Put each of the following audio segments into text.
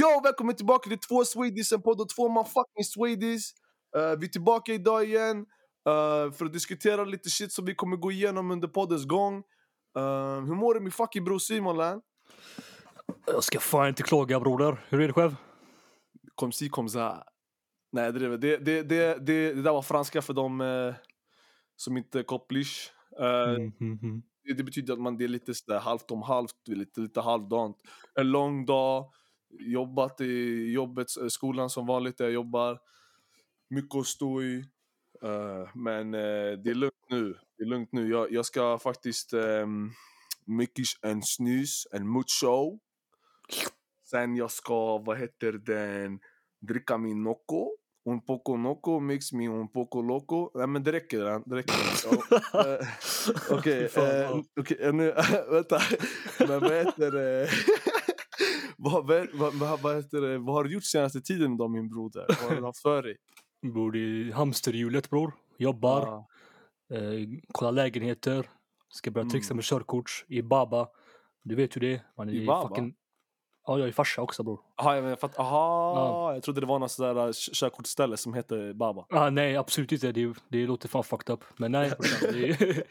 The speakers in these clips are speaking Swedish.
Yo, välkommen tillbaka till två Swedish, en podd och två man fucking Swedish. Uh, vi är tillbaka idag igen uh, för att diskutera lite shit som vi kommer gå igenom under poddens gång. Uh, hur mår du min fucking bror Simon Län? Jag ska fan inte klaga broder. Hur är det själv? Kom si, kom ça. Nej, det, det, det, det, det, det där var franska för de uh, som inte kopplish. Uh, mm, mm, mm. Det, det, betyder att man det är lite sådär halvt om halvt, lite, lite halvdant. En lång dag, jobbat i jobbet, skolan som vanligt där jag jobbar. Mycket att stå i. Uh, men uh, det är lugnt nu. Det är lugnt nu. Jag, jag ska faktiskt um, mycket en snus, en mucho. Sen jag ska, vad heter den, dricka min Nocco. Un poco Nocco mix med un poco loco. Nej men det räcker. Det räcker. uh, Okej, okay, uh, okay, nu, vänta. men vad heter det? vad, vad, vad, vad, heter det? vad har du gjort senaste tiden då min broder? Vad har du haft för dig? Bor i hamsterhjulet bror. Jobbar. Ah. Eh, kollar lägenheter. Ska börja trixa mm. med körkort i Baba. Du vet hur det är. Man är I Baba? Fucking... Ja, jag är farsa också bror. Aha, jag, fatt... Aha, ja. jag trodde det var något sådär äh, körkortsställe som heter Baba. Ah, nej, absolut inte. Det, det låter fan fucked up. Men nej, det,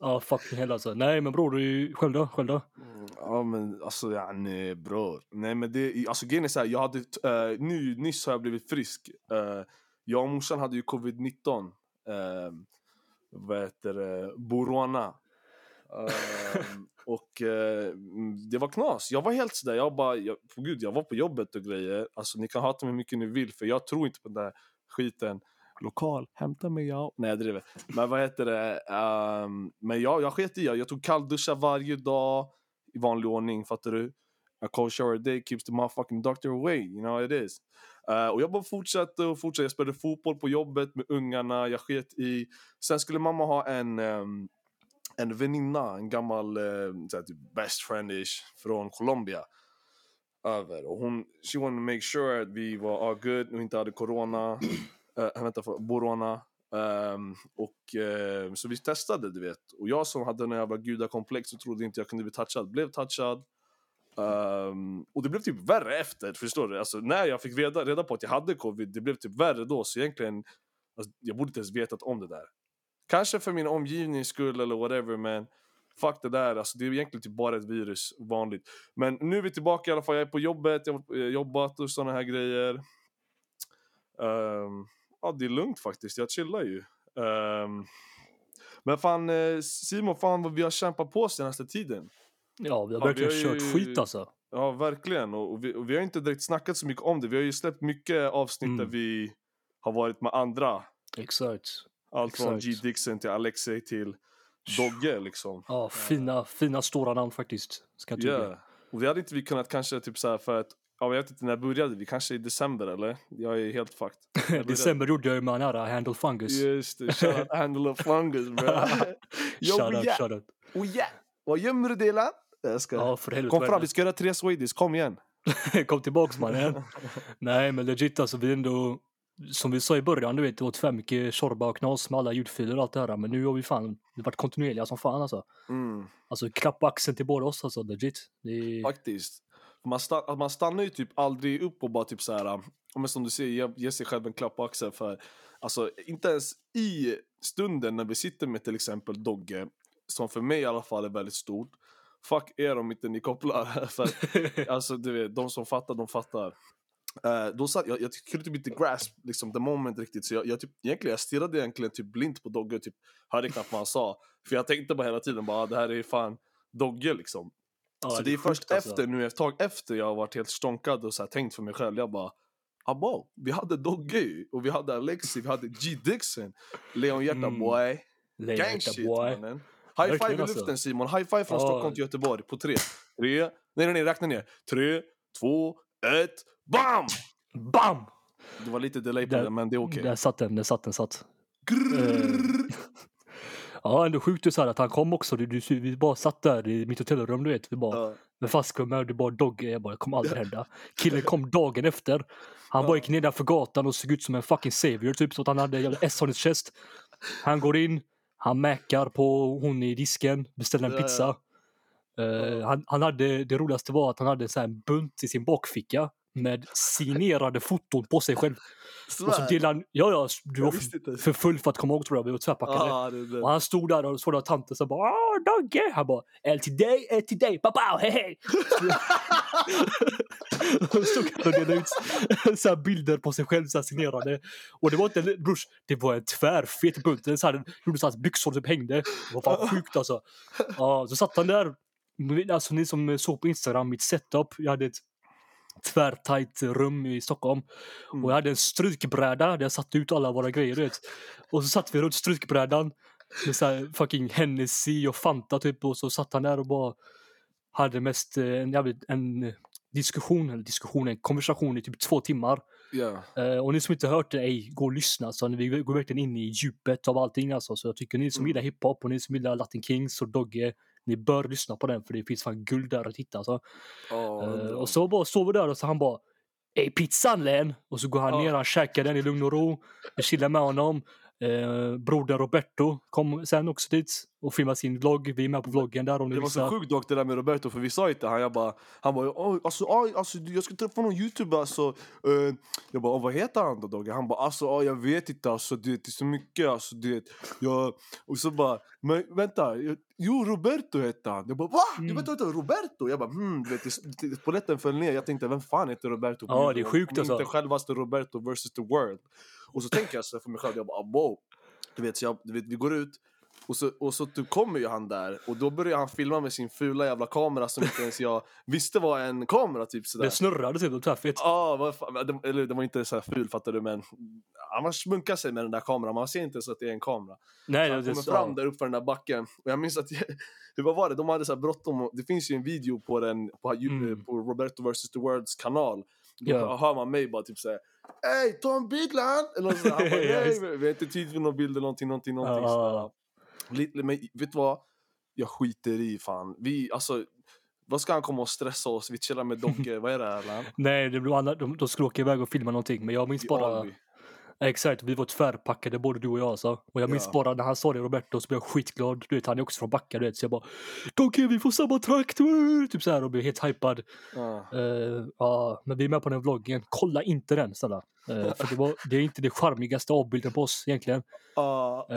Ja, fucking hell alltså. Nej men bror, själv då? Själv då? Mm, ja men alltså ja, nej bror. Nej men det, alltså grejen är såhär, jag hade, uh, nu, nyss har jag blivit frisk. Uh, jag och morsan hade ju covid-19. Uh, eh, vad heter det? Borona. Uh, och uh, det var knas. Jag var helt sådär, jag bara, jag, på gud jag var på jobbet och grejer. Alltså ni kan hata mig hur mycket ni vill för jag tror inte på den där skiten lokal, hämta mig jag. Nej jag driver. Men vad heter det? Um, men jag, jag sket i jag. Jag tog kallduschar varje dag i vanlig ordning, fattar du? A cold shower a day keeps the motherfucking doctor away, you know how it is. Uh, och jag bara fortsatte och fortsatte. Jag spelade fotboll på jobbet med ungarna, jag sket i. Sen skulle mamma ha en, um, en väninna, en gammal eh, uh, såhär, typ best friendish från Colombia över. Och hon, she wanted to make sure att vi var all good och inte hade corona äh, vänta, för, Borona. Um, och uh, så vi testade du vet. Och jag som hade en jävla gudakomplex och trodde inte jag kunde bli touchad, blev touchad. Um, och det blev typ värre efter, förstår du? Alltså när jag fick reda, reda på att jag hade covid, det blev typ värre då. Så egentligen, alltså, jag borde inte ens vetat om det där. Kanske för min omgivnings skull eller whatever, men fuck det där. Alltså, det är egentligen typ bara ett virus, vanligt. Men nu är vi tillbaka i alla fall. Jag är på jobbet, jag har jobbat och sådana här grejer. Um, ja, det är lugnt faktiskt. Jag chillar ju. Um, men fan eh, Simon, fan vad vi har kämpat på senaste tiden. Ja, vi har verkligen ja, vi har ju... kört skit alltså. Ja, verkligen. Och vi, och vi, har inte direkt snackat så mycket om det. Vi har ju släppt mycket avsnitt mm. där vi har varit med andra. Exakt. Allt Exakt. från G. Dixon till Alexei till Dogge liksom. Ja, fina, fina stora namn faktiskt. Ska jag yeah. Och det hade inte vi kunnat kanske typ så för att Ja, jag vet inte när började vi? Kanske i december eller? Jag är helt fucked. december gjorde jag ju med den här Handle Fungus. Just det, shoutout Handle Fungus bro. shoutout, yeah. shoutout. Oh yeah! Vad gömmer du Dilan? Jag ska... Ja, för helvete. Kom fram, vi ska göra tre Swedish, kom igen. kom tillbaks mannen. Nej men legit alltså, vi ändå som vi sa i början, du vet, det åt för mycket tjorba och knas med alla ljudfiler och allt det här. Men nu har vi fan det varit kontinuerliga som fan alltså. Mm. Alltså klapp axeln till båda oss alltså, legit. Det... Faktiskt. Man, stann, man stannar ju typ aldrig upp och bara typ så här, men som du säger, ge, ge sig själv en klapp på axeln för alltså inte ens i stunden när vi sitter med till exempel Dogge, som för mig i alla fall är väldigt stort. Fuck er om inte ni kopplar. för, alltså du vet, de som fattar, de fattar. Uh, då satt, jag, jag kunde typ inte grasp liksom, the moment riktigt, så jag, jag, typ, egentligen, jag stirrade egentligen typ blint på Dogge och typ, hörde knappt vad han sa. För jag tänkte bara hela tiden, bara, ah, det här är fan Dogge liksom. Ja, så det är, är först alltså. efter, nu ett tag efter jag har varit helt stånkad och så här, tänkt för mig själv, jag bara Abo, vi hade Dogge och vi hade Alexi, vi hade G Dixon, Leon Hjärta mm. boy, gang shit mannen. High five i alltså. luften Simon, high five från oh. Stockholm till Göteborg på tre. Tre, nej nej nej räkna ner. Tre, två, ett, BAM! BAM! Det var lite delay på det, men det är okej. Okay. Där satt den, där satt den, satt. Grrr. Ja, ändå sjukt så här att han kom också. Du, du, vi bara satt där i mitt hotellrum, du vet. Vi bara, ja. med fastskumma, du bara Dogge. Jag bara, det kommer aldrig hända. Killen kom dagen efter. Han bara gick ner där för gatan och såg ut som en fucking savior, typ. Så att han hade S on his chest. Han går in, han mäkar på hon i disken, beställer en pizza. Uh, han, han, hade, det roligaste var att han hade så en bunt i sin bakficka med signerade foton på sig själv. Och så delade han, ja ja, du var för, för full för att komma ihåg tror jag, vi var tvärpackade. Ah, det, det. Och han stod där och såg där tanten så bara Åh Dogge! Han bara En till dig, en till dig, pappa, hej hej! Och stod han och delade ut så bilder på sig själv så signerade. Och det var inte brors, det var en tvärfet bunt. Den så här, gjorde så att byxor typ hängde. Det var fan sjukt alltså. Ja, så satt han där. Alltså ni som såg på Instagram, mitt setup. Jag hade ett tvärtajt rum i Stockholm. Mm. Och jag hade en strykbräda där jag satte ut alla våra grejer. Vet. Och så satt vi runt strykbrädan med så här fucking Hennessy och Fanta typ. Och så satt han där och bara hade mest eh, en, jävligt, en diskussion, eller diskussion, en konversation i typ två timmar. Ja. Eh, och ni som inte hört det, ej, gå och lyssna. Så vi går verkligen in i djupet av allting alltså. Så jag tycker ni som Mm. gillar hiphop och ni som gillar Latin Kings och Dogge, ni bör lyssna på den för det finns fan guld där att hitta. Alltså. Eh, undrar. och så bara står vi där och så han bara Ey pizzan Len! Och så går han Ja. ner, han käkar den i lugn och ro. Jag chillar med honom. Eh, brodern Roberto kom sen också dit och filmade sin vlogg. Vi är med på vloggen där om Det var så sjukt dock det där med Roberto för vi sa till han, jag bara, han bara "Oj, alltså, alltså jag ska träffa någon youtuber alltså. Eh, jag bara, "Åh, vad heter han då Dogge? Han bara, alltså jag vet inte alltså det, är så mycket alltså det. Jag, och så bara, men vänta, jag, jo Roberto hette han. Jag bara, va? Mm. Du vet inte Roberto? Jag bara, hmm, du vet, polletten föll ner. Jag tänkte, vem fan heter Roberto? Ja, det är sjukt, alltså. Inte självaste Roberto versus the world. Och så tänker jag så för mig själv, jag bara, wow. Du vet, så jag, du vet, vi går ut och så, och så typ kommer ju han där och då börjar han filma med sin fula jävla kamera som inte ens jag visste var en kamera typ sådär. Det snurrade typ, tvärfett. Ja, det, eller det var inte så här ful fattar du men han smunkar sig med den där kameran, man ser inte ens att det är en kamera. Nej, Han det, kommer fram där upp för den där backen och jag minns att, vad var det, de hade så här bråttom, det finns ju en video på den, på, Mm. på Roberto vs the Worlds kanal. Då Ja. hör man mig bara typ såhär Ey, ta en bild lan! Eller sånt. Han bara, nej, vi har inte tid för någon bild eller någonting, någonting, någonting. Ja. Lite, men vet du vad? Jag skiter i fan. Vi, alltså, vad ska han komma och stressa oss? Vi chillar med Dogge, vad är det här? Nej, det blev andra, de, de skulle åka iväg och filma någonting. Men jag minns bara... Exakt, vi var tvärpackade både du och jag alltså. Och jag minns Ja. bara när han sa det Roberto så blev jag skitglad. Du vet han är också från Backa du vet. Så jag bara Dogge vi får samma trakt! woo!" Typ så här och blev helt hypad. Ja. Eh, Ja, men vi är med på den vloggen. Kolla inte den snälla. Eh, för det, var, det är inte det charmigaste avbilden på oss egentligen. Ja. Eh,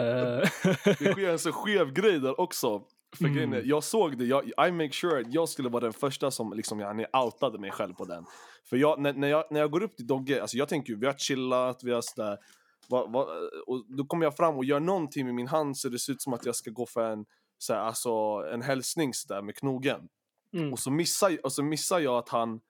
Det sker en så skev grej där också. För Mm. grejen är, jag såg det, jag, I make sure att jag skulle vara den första som liksom, yani, outade mig själv på den. För jag, när, när, jag, när jag går upp till Dogge, alltså jag tänker ju, vi har chillat, vi har sådär, vad, vad, och då kommer jag fram och gör någonting med min hand så det ser ut som att jag ska gå för en, såhär, alltså, en hälsning sådär, med knogen. mm. Och så missar, och så missar jag att han,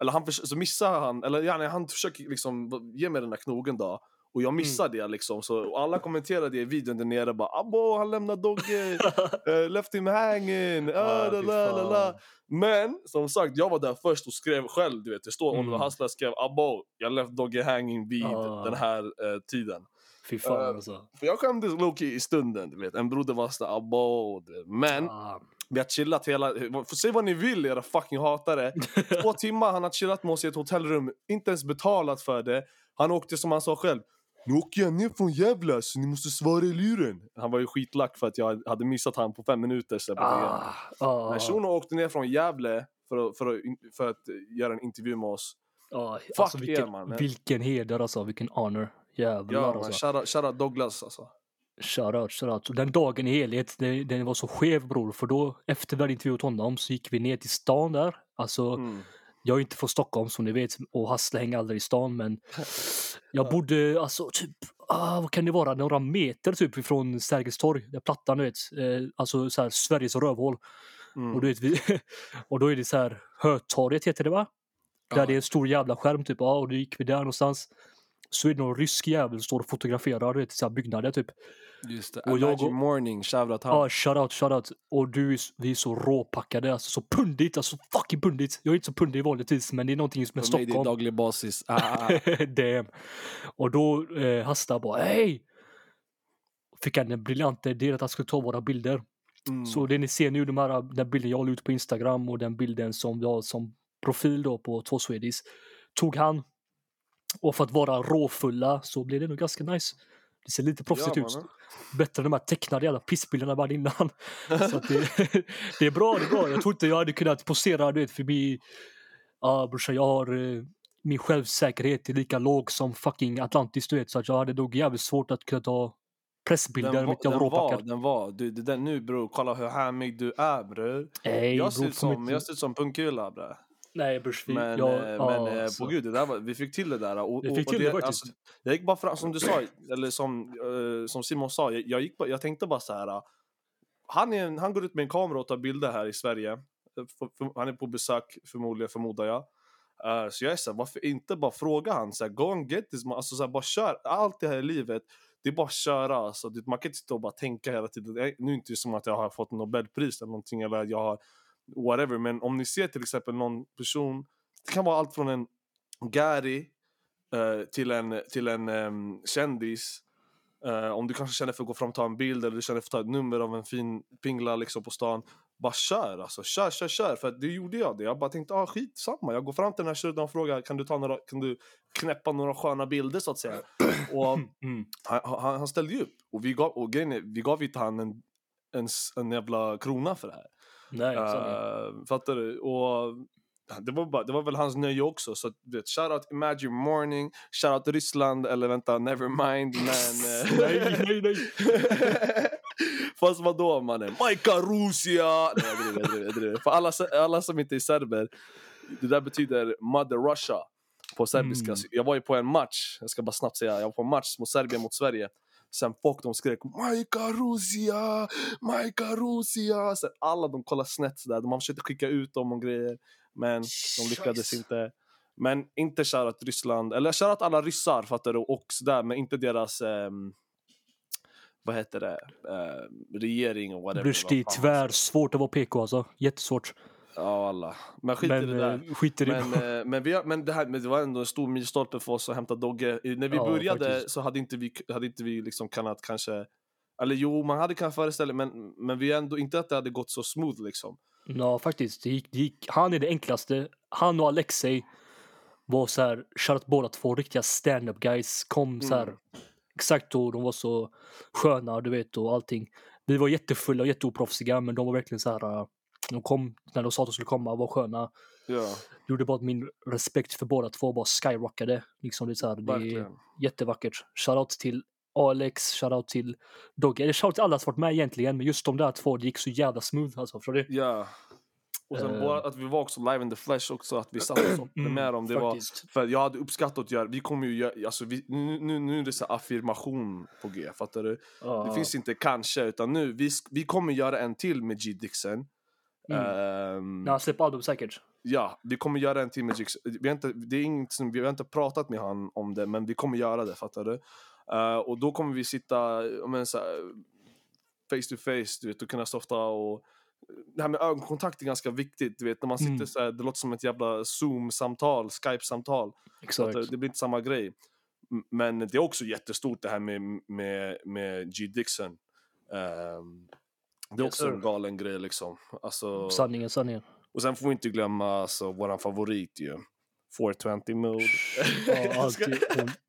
eller han, så missar han, eller yani, han försöker liksom ge mig den där knogen då. Och jag missar det liksom, så alla kommenterade i videon där nere bara abo han lämnar Dogge, uh, left him hanging, uh, Ah, la, fy la, la, la. Men som sagt, jag var där först och skrev själv, du vet, det står Mm. Oliver Hassler skrev abo, jag left Dogge hanging vid Ah. den här eh, tiden. Fy fan Eh, alltså. För jag skämdes Loki i stunden, du vet, en broder var sådär abo, men Ah. vi har chillat hela... Säga vad ni vill era fucking hatare. Två timmar han har chillat med oss i ett hotellrum, inte ens betalat för det. Han åkte som han sa själv. Nu åker jag ner från Gävle så ni måste svara i luren. Han var ju skitlack för att jag hade missat han på fem minuter. Så. Ah. Ah. Men shunon åkte ner från Gävle för att, för, att, för att göra en intervju med oss. Ah, Fuck alltså, er, vilken, man. vilken heder alltså, vilken honor. Jävlar Ja, alltså. shoutout, shoutout Douglas alltså. Shoutout, shoutout. Den dagen i helhet, det- den var så skev bror. För då, efter vi hade intervjuat honom, så gick vi ner till stan där. Alltså, Mm. Jag är inte från Stockholm som ni vet och Hassle hänger aldrig i stan men jag bodde alltså typ, ah, vad kan det vara, några meter typ ifrån Sergels torg, där plattan du vet, eh, alltså så här Sveriges rövhål. Mm. Och, du vet, vi, och då är det så här Hötorget heter det va? Där Ja. det är en stor jävla skärm typ, ja, och då gick vi där någonstans. Så är det någon rysk jävel som står och fotograferar du vet, så här byggnader typ. Just det. Och jag och- Morning, shoutout han. Ja, shoutout, shoutout. Och du, vi är så råpackade, alltså så pundigt, alltså fucking pundigt. Jag är inte så pundig vanligtvis, men det är någonting med För mig det är Stockholm. daglig basis. Ah, ah, ah. Damn. Och då eh, Hasta bara hej! Fick han en briljant idé att han skulle ta våra bilder. Mm. Så det ni ser nu, de här, den bilden jag la ut på Instagram och den bilden som vi har som profil då på två Swedish tog han. Och för att vara råfulla så blev det nog ganska nice. Det ser lite proffsigt Ja, ut. Bättre än de här tecknade jävla pissbilderna bara innan. Så det, det är bra, det är bra. Jag tror inte jag hade kunnat posera du vet, förbi... Ja brorsan, jag har... eh, min självsäkerhet är lika låg som fucking Atlantis du vet. Så att jag hade nog jävligt svårt att kunna ta pressbilder Den, inte jag den råpackad. den var. Du, där nu bror, kolla hur härmig du är bror. Jag ser bror, som, jag ser ut som punkula bre. Nej vi- Men, jag, eh, ja, men eh, alltså. på gud, det där var, vi fick till det där. Och, Vi fick till det faktiskt. alltså, jag gick bara fram, som du sa, eller som, eh, som Simon sa, jag, jag, gick jag tänkte bara så här. Han, är han går ut med en kamera och tar bilder här i Sverige. För- för- Han är på besök förmodligen, förmodar jag. Eh, så jag är så här, varför inte bara fråga han så här, go and get this man. Alltså så här, bara kör. Allt det här i livet, det är bara att köra. Alltså, det, man kan inte stå och bara tänka hela tiden. Det Nu är det inte som att jag har fått Nobelpris eller någonting eller jag har whatever. Men om ni ser till exempel någon person, det kan vara allt från en Gary eh, till en, till en em, kändis. Eh, om du kanske känner för att gå fram och ta en bild eller du känner för att ta ett nummer av en fin pingla liksom på stan. Bara kör alltså, kör, kör, kör. För det gjorde jag det. Jag bara tänkte, ah, skitsamma. Jag går fram till den här tjuren och frågar, kan du, ta några, kan du knäppa några sköna bilder så att säga? Och Mm. han, han, han ställde ju upp. Och vi gav, och grejen är, vi gav inte han en, en, en jävla krona för det här. Nej. Uh, fattar du? Och det var, bara, det var väl hans nöje också. Så du vet, shoutout Imagine Morning, shoutout Ryssland, eller vänta, Nevermind. Men, eh, nej, nej, nej. Fast vadå mannen? Majka Rusia! Nej jag driver, jag driver, jag driver. För alla, alla som inte är serber, det där betyder Mother Russia på serbiska. Mm. Jag var ju på en match, jag ska bara snabbt säga, jag var på en match mot Serbien mot Sverige. Sen folk de skrek Majka Rusia, Majka Rusia. Sen alla de kollade snett sådär, man försökte skicka ut dem och grejer. Men de lyckades Scheisse. inte. Men inte shoutout Ryssland, eller shoutout alla ryssar fattar du och sådär, men inte deras ehm, vad heter det, eh, regering och whatever. Det är tyvärr svårt att vara PK alltså. Jättesvårt. Ja alla. Men skit i Men det där. eh, skit i det. Men, eh, men, vi har, men, det här, men det var ändå en stor milstolpe för oss att hämta Dogge. I- När vi Ja, började faktiskt. så hade inte vi, hade inte vi liksom kunnat kanske eller jo, man hade kanske föreställt men, men vi ändå inte att det hade gått så smooth liksom. Ja, faktiskt. Det gick, det gick. Han är det enklaste. Han och Alexei var så här, shoutout båda två riktiga stand-up guys. Kom så här, Mm. exakt då, de var så sköna, du vet, och allting. Vi var jättefulla och jätteoproffsiga, men de var verkligen så här, äh, de kom när de sa att de skulle komma, var sköna. Ja, Det gjorde bara att min respekt för båda två bara skyrockade. Liksom det är så här, det är jättevackert. Shoutout till Alex, shoutout till Dogge. Eller shoutout till alla som varit med egentligen, men just de där två, det gick så jävla smooth alltså. Förstår du? Ja. Och sen bara att vi var också live in the flesh också, att vi satt och sånt med dem. Det var, Mm, för jag hade uppskattat att göra, vi kommer ju göra, alltså vi, nu, nu, nu är det så affirmation på G, fattar du? Ja. Det finns inte kanske, utan nu, vi, vi kommer göra en till med G Dixon. Mm. Ehm, När han släpper album säkert. Ja, vi kommer göra en G Dixon. Vi har inte, det är inget som, vi har inte pratat med han om det, men vi kommer göra det, fattar du? Eh, och då kommer vi sitta, menar, så här, face to face, du vet, och kunna softa och det här med ögonkontakt är ganska viktigt, du vet, när man sitter Mm. så här, det låter som ett jävla zoom-samtal, skype-samtal. Exakt. Det blir inte samma grej. Men det är också jättestort det här med, med, med G Dixon. Ehm, det är också en galen grej liksom. Alltså, Sanningen, sanningen. och sen får vi inte glömma alltså, våran favorit ju. 420 mode. Ja, alltid.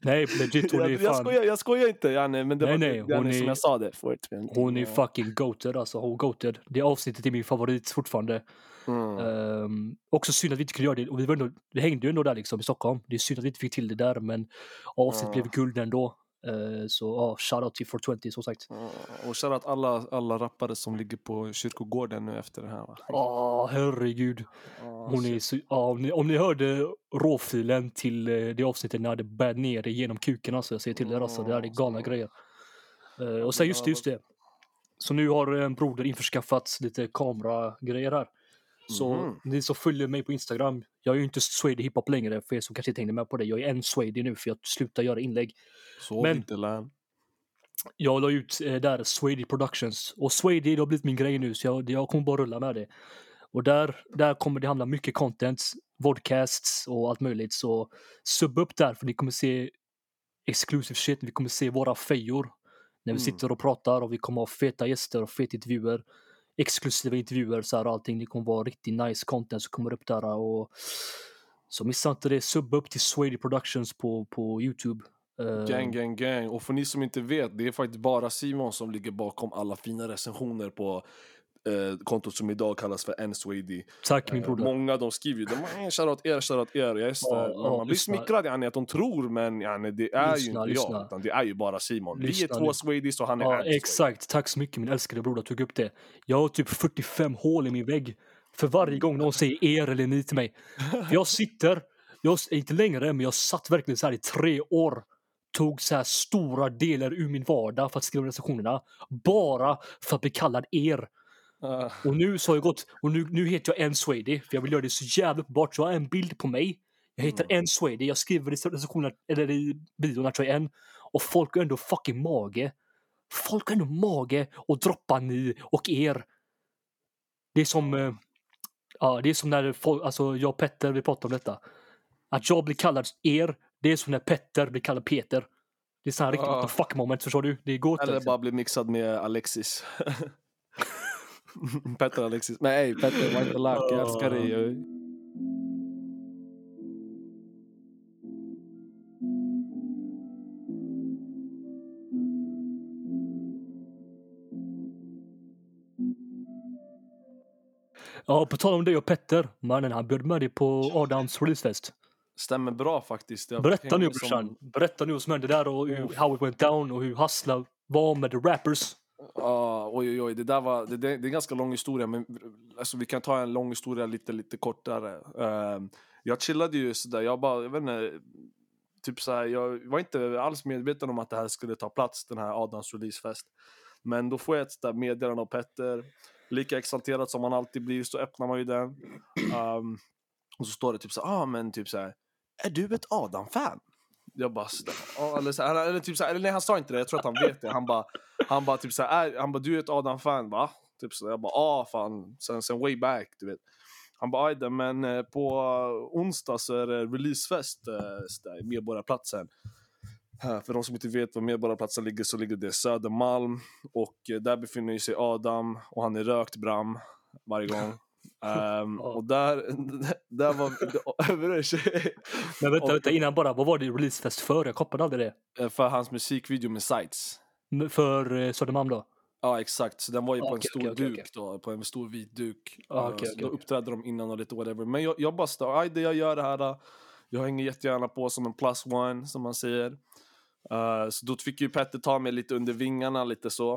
Nej, legit, hon är jag, jag, fan... skojar, jag skojar inte Janne, men det Nej, var nej, Janne, hon som är- jag sa det. 420. Hon är fucking goated alltså. Hon goated. Det avsnittet är min favorit fortfarande. Mm. Ehm, också synd att vi inte kunde göra det. Och vi, var ändå, vi hängde ju ändå där liksom i Stockholm. Det är synd att vi inte fick till det där, men avsnittet Ja. blev guld ändå. Uh, så ja, shoutout till 420 som sagt. Och shoutout alla, alla rappare som ligger på kyrkogården nu efter det här va? Ja, herregud. Ja, Hon är så, ja, om, ni, om ni hörde råfilen till eh, det avsnittet när det bär ner det genom kuken alltså. Jag säger till er alltså, det här är galna grejer. Eh, och sen just det, just det. Så nu har en broder införskaffat lite kameragrejer här. Så Mhm. ni som följer mig på Instagram, jag är ju inte Swady hiphop längre för er som kanske inte hängde med på det. Jag är en Swady nu för jag slutar göra inlägg. Sov Men- inte län. Jag la ut eh, där Swady Productions och Swady det har blivit min grej nu så jag, jag kommer bara rulla med det. Och där, där kommer det handla mycket content, vodcasts och allt möjligt. Så sub upp där för ni kommer se exclusive shit. Vi kommer se våra fejor när vi Mm. sitter och pratar och vi kommer ha feta gäster och feta intervjuer. Exklusiva intervjuer så här och allting. Det kommer vara riktigt nice content som kommer upp där och så missa inte det. Subba upp till Swady Productions på, på Youtube. Eh, gang, gang, gang. Och för ni som inte vet, det är faktiskt bara Simon som ligger bakom alla fina recensioner på eh, kontot som idag kallas för N-Swady. Tack min Eh, broder. Många de skriver ju de "Eh, shoutout er, shoutout er. Jag är Ja, ja, man blir smickrad yani, att de tror men yani, det är Lyssna, ju inte lyssna. jag. Utan det är ju bara Simon. Vi Lyssna är två nu. Swadys och han är Ja, exakt. Tack så mycket min älskade broder tog upp det. Jag har typ 45 hål i min vägg. För varje gång någon säger er eller ni till mig. Jag sitter, jag, inte längre, men jag satt verkligen så här i tre år. Tog så här stora delar ur min vardag för att skriva recensionerna. Bara för att bli kallad er. Ah, Och nu så har jag gått, och nu, nu heter jag N Swady, för jag vill göra det så jävla uppenbart. Så jag har en bild på mig. Jag heter Mm. N Swady, jag skriver i recensionen, eller i videon att jag är en. Och folk har ändå fucking mage. Folk har ändå mage att droppa ni och er. Det är som, eh, ja det är som när folk, alltså jag och Petter, vi pratar om detta. Att jag blir kallad er, det är som när Petter blir kallad Peter. Det är här riktigt what the fuck moment, förstår du? Det går Eller inte. bara bli mixad med Alexis. Petter Alexis. Ey Petter, lack. Jag älskar dig. Ja, på tal om dig och Petter, mannen han bjöd med dig på Adams releasefest. Stämmer bra faktiskt. Jag Berätta nu hängde som- brorsan, berätta nu vad som hände där och hur, how it went down och hur Hassla var med the rappers. Ja, oj oj oj. Det där var, det, det, det är en ganska lång historia, men alltså, vi kan ta en lång historia lite, lite kortare. Uh, jag chillade ju sådär, jag bara, jag vet inte, typ såhär, jag var inte alls medveten om att det här skulle ta plats, den här Adams releasefest. Men då får jag ett sådär meddelande av Petter, lika exalterad som man alltid blir så öppnar man ju den. Um, och så står det typ såhär, ah men typ såhär, är du ett Adam-fan? Jag bara sådär, ah, eller, så här, eller typ såhär, eller nej han sa inte det, jag tror att han vet det. Han bara, han bara typ såhär, är, han bara du är ett Adam-fan va? Typ så jag bara ah fan, sen, sen way back du vet. Han bara ajde men eh, på onsdag så är det releasefest eh, så i Medborgarplatsen. För de som inte vet var Medborgarplatsen ligger så ligger det Södermalm och eh, där befinner sig Adam och han är rökt bram varje gång. Ja. och där, där var Men vänta, vänta innan bara, vad var det releasefest för? Jag kopplade aldrig det. För hans musikvideo med Sights. För eh, Södermalm då? Ja exakt, så den var ju på Ah, en stor duk okej. då, på en stor vit duk. Ah, okej, så då uppträdde de innan och lite whatever. Men jag, jag bara stod, aj det jag gör det här. Jag hänger jättegärna på som en plus one som man säger. Eh, så då fick ju Petter ta mig lite under vingarna lite så.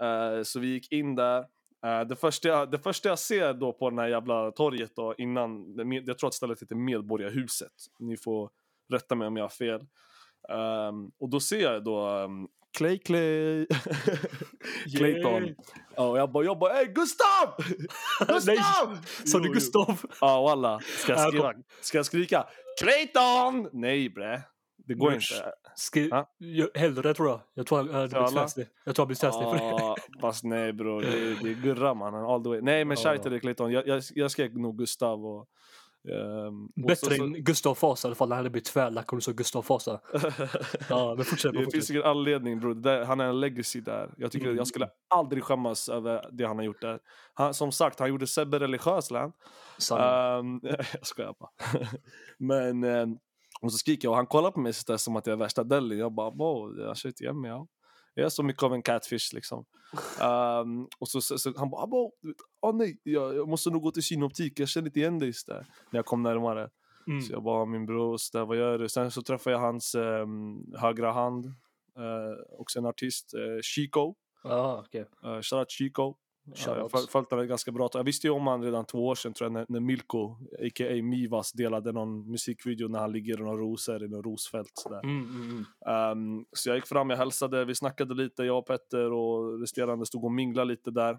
Eh, så vi gick in där. Eh, det, första jag, det första jag ser då på den här jävla torget då innan, det jag tror att stället heter Medborgarhuset. Ni får rätta mig om jag har fel. Ehm, och då ser jag då um, Clay Clay. Clayton. Yay. Ja, och jag bara, jag bara, ey Gustav! Gustav! Sa du. Gustav? Ja, walla. Ska Ja, jag, skriva, ska jag skrika Clayton? Nej bre. Det går Brors. inte. Skri- ja, hellre tror jag. Jag tror blivit alla? känslig. Jag tror jag blir känslig för det. Ja, fast nej bror, det, är- det är Gurra mannen, all the way. Nej men Ja. dig Clayton, jag, jag, jag skrek nog Gustav och... ehm, och Bättre så- så- än Gustav Fasa i alla fall. Han hade blivit tvärlack om du sa Gustav Fasa. Ja, men fortsätt. Det finns ingen anledning bror, där, han är en legacy där. Jag tycker Mm. jag skulle aldrig skämmas över det han har gjort där. Han, som sagt, han gjorde Sebbe religiös. Sanning. Um, jag skojar bara. Men, um, och så skriker jag och han kollar på mig så där, som att jag är värsta deli. Jag bara, wow, jag känner inte igen mig. Ja. Jag är så mycket av en catfish liksom. Um, och så, så, så han bara, abo, oh, nej, jag, jag måste nog gå till synoptik, jag känner inte igen dig. Där, när jag kom närmare. Mm. Så jag bara, min bror, så där, vad gör du? Sen så träffade jag hans um, högra hand, uh, också en artist, uh, Chico. Ja, okej. Uh, Shoutout Chico. Ja, jag följt honom ganska bra. Jag visste ju om honom redan två år sedan tror jag, när, när Milko, a.k.a. Mivas, delade någon musikvideo när han ligger i några rosor i något rosfält. Sådär. Mm, mm, mm. Ehm, så jag gick fram, jag hälsade, vi snackade lite, jag och Petter och resterande stod och minglade lite där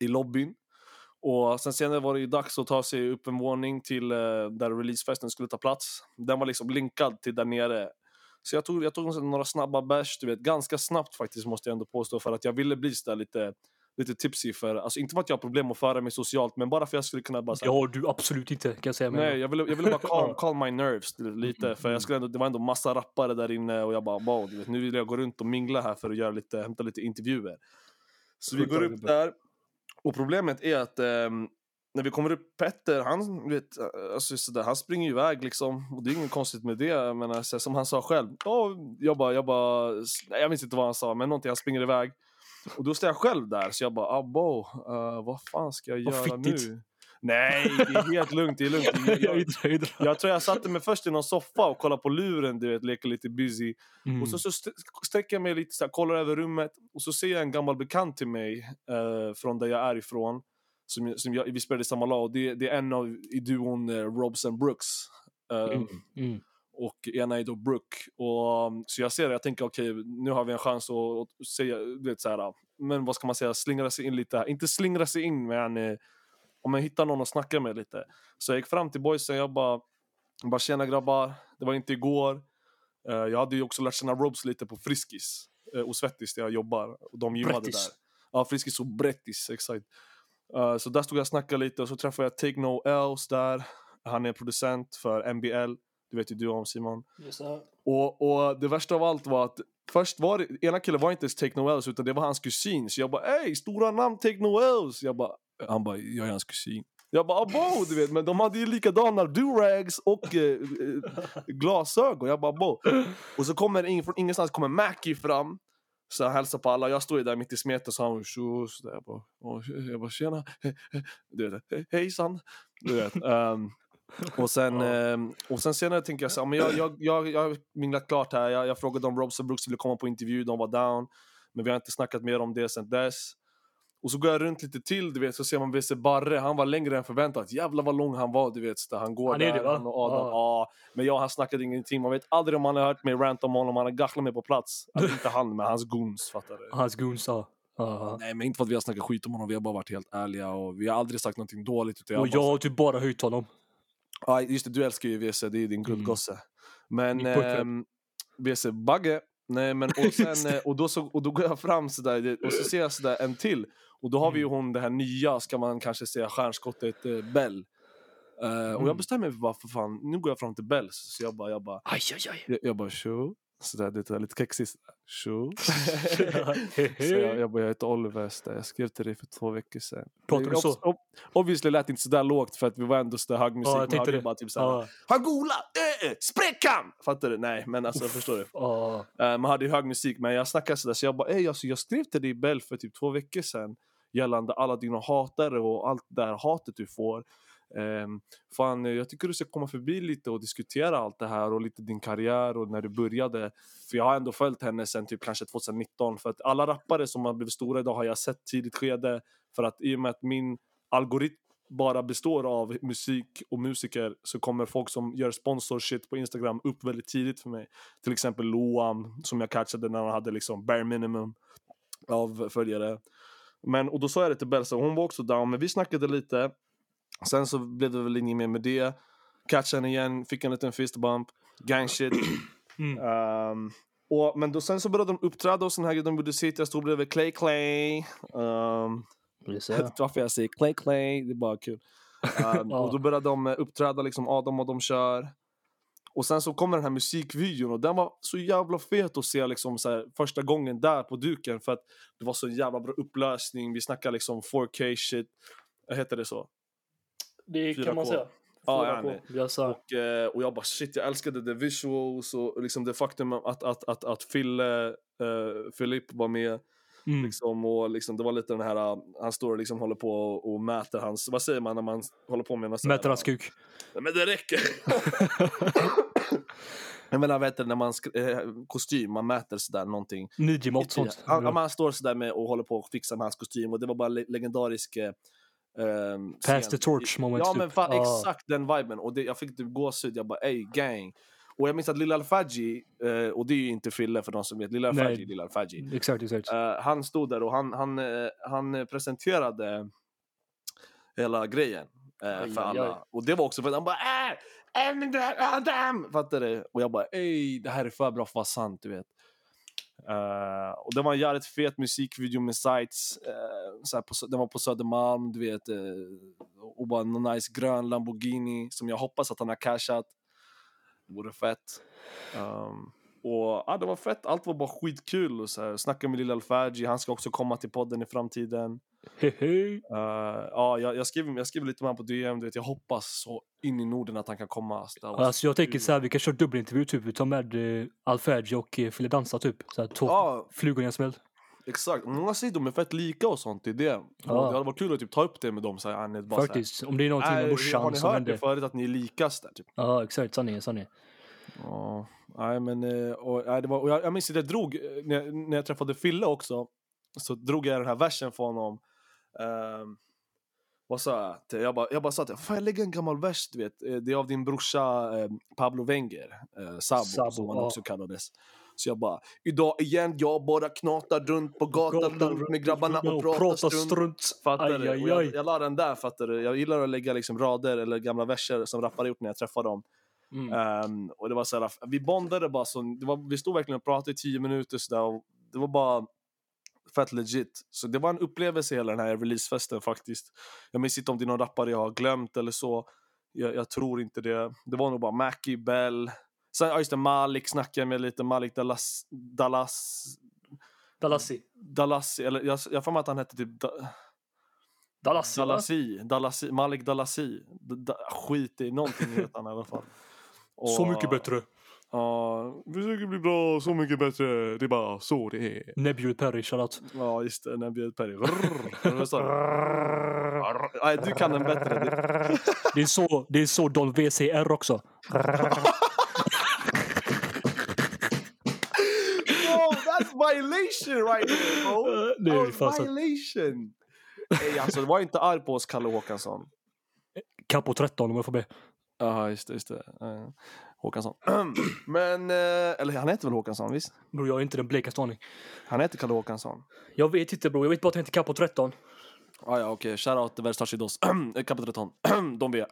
i lobbyn. Och sen senare var det ju dags att ta sig upp en våning till eh, där releasefesten skulle ta plats. Den var liksom linkad till där nere. Så jag tog, jag tog några snabba bärs, du vet, ganska snabbt faktiskt måste jag ändå påstå för att jag ville bli så där lite, lite tipsy för, alltså inte för att jag har problem att föra mig socialt men bara för att jag skulle kunna bara så här, Ja, du absolut inte kan jag säga. Nej, jag ville, jag ville bara calm, calm my nerves lite. För jag skulle ändå, det var ändå massa rappare där inne och jag bara wow, du vet, nu vill jag gå runt och mingla här för att göra lite, hämta lite intervjuer. Så vi går upp där och problemet är att ehm, när vi kommer upp, Petter, han, vet, alltså, sådär, han springer iväg liksom. Och det är inget konstigt med det. Jag menar, så, som han sa själv. Oh, jag bara, jag bara, nej, jag minns inte vad han sa, men någonting, han springer iväg. Och då står jag själv där, så jag bara abo, uh, vad fan ska jag göra nu? Nej, det är helt lugnt, det är lugnt. Jag, jag, jag, tror jag satte mig först i någon soffa och kollade på luren, du vet, leker lite busy. mm. Och så, så st- sträcker jag mig lite, så här, kollar över rummet och så ser jag en gammal bekant till mig eh, från där jag är ifrån. Som, som jag, vi spelade i samma lag. Det, det är en av i duon eh, Robs and Brooks. Eh, Mm. Mm. Och ena är då Brooke. Och, um, så jag ser det, jag tänker okej, nu har vi en chans att, säga, du vet så här, men vad ska man säga, slingra sig in lite. här. Inte slingra sig in, men eh, om jag hittar någon att snacka med lite. Så jag gick fram till boysen, jag bara, jag bara tjena grabbar, det var inte igår. Eh, jag hade ju också lärt känna Robs lite på Friskis eh, och Svettis där jag jobbar. Och de gymmade Brettis. där. Ja, Friskis och Brettis, exakt. Så där stod jag och snackade lite och så träffade jag Take No Else där. Han är producent för NBL. Det vet ju du om Simon. Och, och det värsta av allt var att först var det, ena killen var inte ens Take No Else utan det var hans kusin. Så jag bara ey, stora namn Take No Else. Jag bara, han bara, jag är hans kusin. Jag bara, abo, du vet, men de hade ju likadana durags och eh, eh, glasögon. Jag bara, bo. Och så kommer ingen, från ingenstans kommer Mackie fram. Så han hälsar på alla. Jag står ju där mitt i smeten så han där. Jag bara, jag bara tjena. Du vet, "He- hejsan. Du vet. ehm, och, sen, Ja. ehm, och sen senare tänker jag så här, men jag, jag, jag, jag har minglat klart här. Jag, jag frågade om Robson Brooks ville komma på intervju, de var down. Men vi har inte snackat mer om det sen dess. Och så går jag runt lite till, du vet, så ser man WC Barre. Han var längre än förväntat. Jävlar vad lång han var, du vet. Så han går Han är där, det, han och Adam. Ja. Ja. Men jag han snackade ingenting. Man vet aldrig om han har hört mig rant om honom. Han har gafflat mig på plats. Alltså, inte han, men hans goons, fattar du? Hans goons, ja. Ja. Nej, men inte för att vi har snackat skit om honom. Vi har bara varit helt ärliga och vi har aldrig sagt någonting dåligt. Utan Och jag har jag har typ bara höjt honom. Ja, just det, du älskar ju WC. Det är din guldgosse. Men Min pojkvän. ehm, WC Bagge. Nej, men och sen, eh, och då, så, och då går jag fram sådär och så ser jag sådär en till. Och då har vi ju Mm. hon det här nya, ska man kanske säga, stjärnskottet eh, Bell. Eh, Och Mm. jag bestämmer mig bara för fan, nu går jag fram till Bell. Så jag bara, jag bara, Aj, aj, aj. jag, jag bara tjo. Sådär, det är lite kexigt. Tjo. Så jag, bara, jag heter Oliver Öster. jag skrev till dig för två veckor sedan. Pratar du så? ob- Obviously lät inte sådär lågt för att vi var ändå sådär hög musik. Ja, jag det. bara typ såhär, Ja. han gola, äh, äh, spräckan! Fattar du? Nej, men alltså förstår du? Ja. Eh, man hade ju hög musik, men jag snackade sådär så jag bara, ey alltså jag skrev till dig Bell för typ två veckor sedan gällande alla dina hatare och allt det här hatet du får. Ehm, fan, eh, jag tycker du ska komma förbi lite och diskutera allt det här och lite din karriär och när du började. För jag har ändå följt henne sen typ kanske 2019. För att alla rappare som har blivit stora idag har jag sett tidigt skede. För att i och med att min algoritm bara består av musik och musiker så kommer folk som gör sponsorshit på Instagram upp väldigt tidigt för mig. Till exempel Loam som jag catchade när han hade liksom bare minimum av följare. Men, och då sa jag det till Belsa, hon var också down, men vi snackade lite. Sen så blev det väl inget mer med det. Catchade igen, fick en liten fist bump, gang shit. Mm. Ehm, och, men då, sen så började de uppträda och sån här. De gjorde sitt, jag stod bredvid Clay Clay. Um, vet du varför jag säger Clay Clay? Det är bara kul. Ja. Och då började de eh, uppträda, liksom Adam och de kör. Och sen så kommer den här musikvideon och den var så jävla fet att se liksom så här, första gången där på duken för att det var så jävla bra upplösning. Vi snackar liksom 4K shit. Heter det så? Det 4K. kan man säga. Ja, 4K. ja, sa. Och, eh, och jag bara shit, jag älskade the visuals och liksom det faktum att, att, att, att Fille, eh, Filip var med. Mm. Liksom, och liksom, det var lite den här, uh, han står och liksom håller på och, och mäter hans, vad säger man när man håller på med något Mäter hans kuk. Men det räcker! jag menar, vet du, när man sk- eh, kostym, man mäter sådär någonting. Midjemått sånt. Han, han står sådär med och håller på och fixar med hans kostym och det var bara le- legendarisk eh, ehm, Pass the torch moment. Ja typ. men fan, Ja. exakt den viben. Och det, jag fick typ gåshud, jag bara ey gang. Och jag minns att Lilla Alfaji, eh, och det är ju inte Fille för de som vet, Lilla. Alfaji, Lilla Alfaji. Exakt, exakt. Eh, han stod där och han, han, eh, han presenterade hela grejen eh, Aj, för alla. aj. Och det var också för att han bara äh, Adam! Fattar du? Och jag bara ey, det här är för bra för att vara sant, du vet. Uh, och det var en jävligt fet musikvideo med sights. Uh, så här på, den var på Södermalm, du vet. Uh, och bara en nice grön Lamborghini som jag hoppas att han har cashat. Det vore fett. Um, och ja, det var fett, allt var bara skitkul. Och så här, snacka med Lilla Alfaji, han ska också komma till podden i framtiden. Uh, ja, jag, jag, skriver, jag skriver lite med honom på DM, du vet, jag hoppas så in i Norden att han kan komma. var Alltså jag tänker så här, vi kan köra dubbelintervju typ. Vi tar med eh, Alfergi och eh, Fille Dansa typ. Så här, två Ja. flugor i en smäll. Exakt, många säger de är fett lika och sånt, det är det. Ja. Och Det hade varit kul att typ ta upp det med dem, så här, bara så här, Faktiskt. Om det är någonting med "Nej, Har morsan ni hört det förut att ni är likast där? Typ. Ja, exakt. Sanningen, sanningen. Ja, nej men, eh, och, nej, det var, och jag, jag minns att jag drog, eh, när, jag- när jag träffade Fille också, så drog jag den här versen för honom. Um, vad sa jag? Jag bara, jag bara sa till fan jag lägger en gammal vers, du vet. Eh, Det är av din brorsa eh, Pablo Wenger, eh, Sabo, Sabo, som han ja. också kallades. Så jag bara, idag igen, jag bara knatar runt på gatan, runt med grabbarna och pratar strunt. Fattar Aj, du? jag, jag la den där, fattar du? Jag gillar att lägga liksom rader eller gamla verser som rappare gjort när jag träffar dem. Mm. Ehm, och det var så här, vi bondade bara så, det var, vi stod verkligen och pratade i tio minuter så där, och det var bara fett legit. Så det var en upplevelse hela den här releasefesten faktiskt. Jag minns inte om det är någon rappare jag har glömt eller så. Jag, jag tror inte det. Det var nog bara Mackie, Bell. Sen, ja just det, Malik snackade jag med lite, Malik Dallas, Dallas, Dallassi. Dallassi, eller jag jag mig att han hette typ da, Dallassi, va? Dallassi, Dallassi, Malik Dallassi. Da, da, skit i någonting heter han i alla fall. Så Och- mycket bättre. Ja, försöker bli bra, så mycket bättre. Det är bara så det är. Nebjud Perry, shoutout. Ja, just det. Bjöd Perry. Nej, du kan den bättre. Det- är så, det är så Don VCR också. That's violation right there, bro. Det är That was fan så. violation. Ey, alltså, var inte arg på oss, Kalle Håkansson. Capo 13 om jag får be. Ja, just det. Just det. Eh, Håkansson. Men, eh, eller han heter väl Håkansson, visst? Bror, jag har inte den blekaste aning. Han heter Kalle Håkansson. Jag vet inte bror, jag vet bara att han heter Capo 13. Ah, ja, okej. Shoutout till Verstachidos. Kapitreton. De.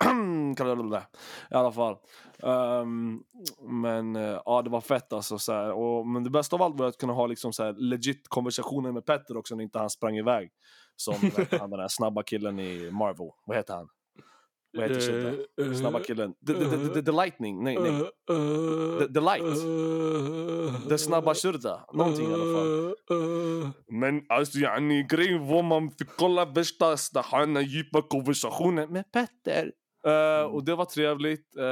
Kalalala. I alla fall. Ehm, men ja, det var fett alltså. Så här. Och, men det bästa av allt var att kunna ha liksom, så här, legit konversationer med Petter också när inte han sprang iväg. Som han, den där snabba killen i Marvel. Vad heter han? Vad heter shit Eh, eh, Snabba killen. The, the, the, the, the Lightning. Nej, nej. The, the Light. The snabba Shurda. Någonting i alla fall. Men alltså yani, grejen var man fick kolla värsta stahana djupa konversationer med Petter. Eh, och det var trevligt, eh,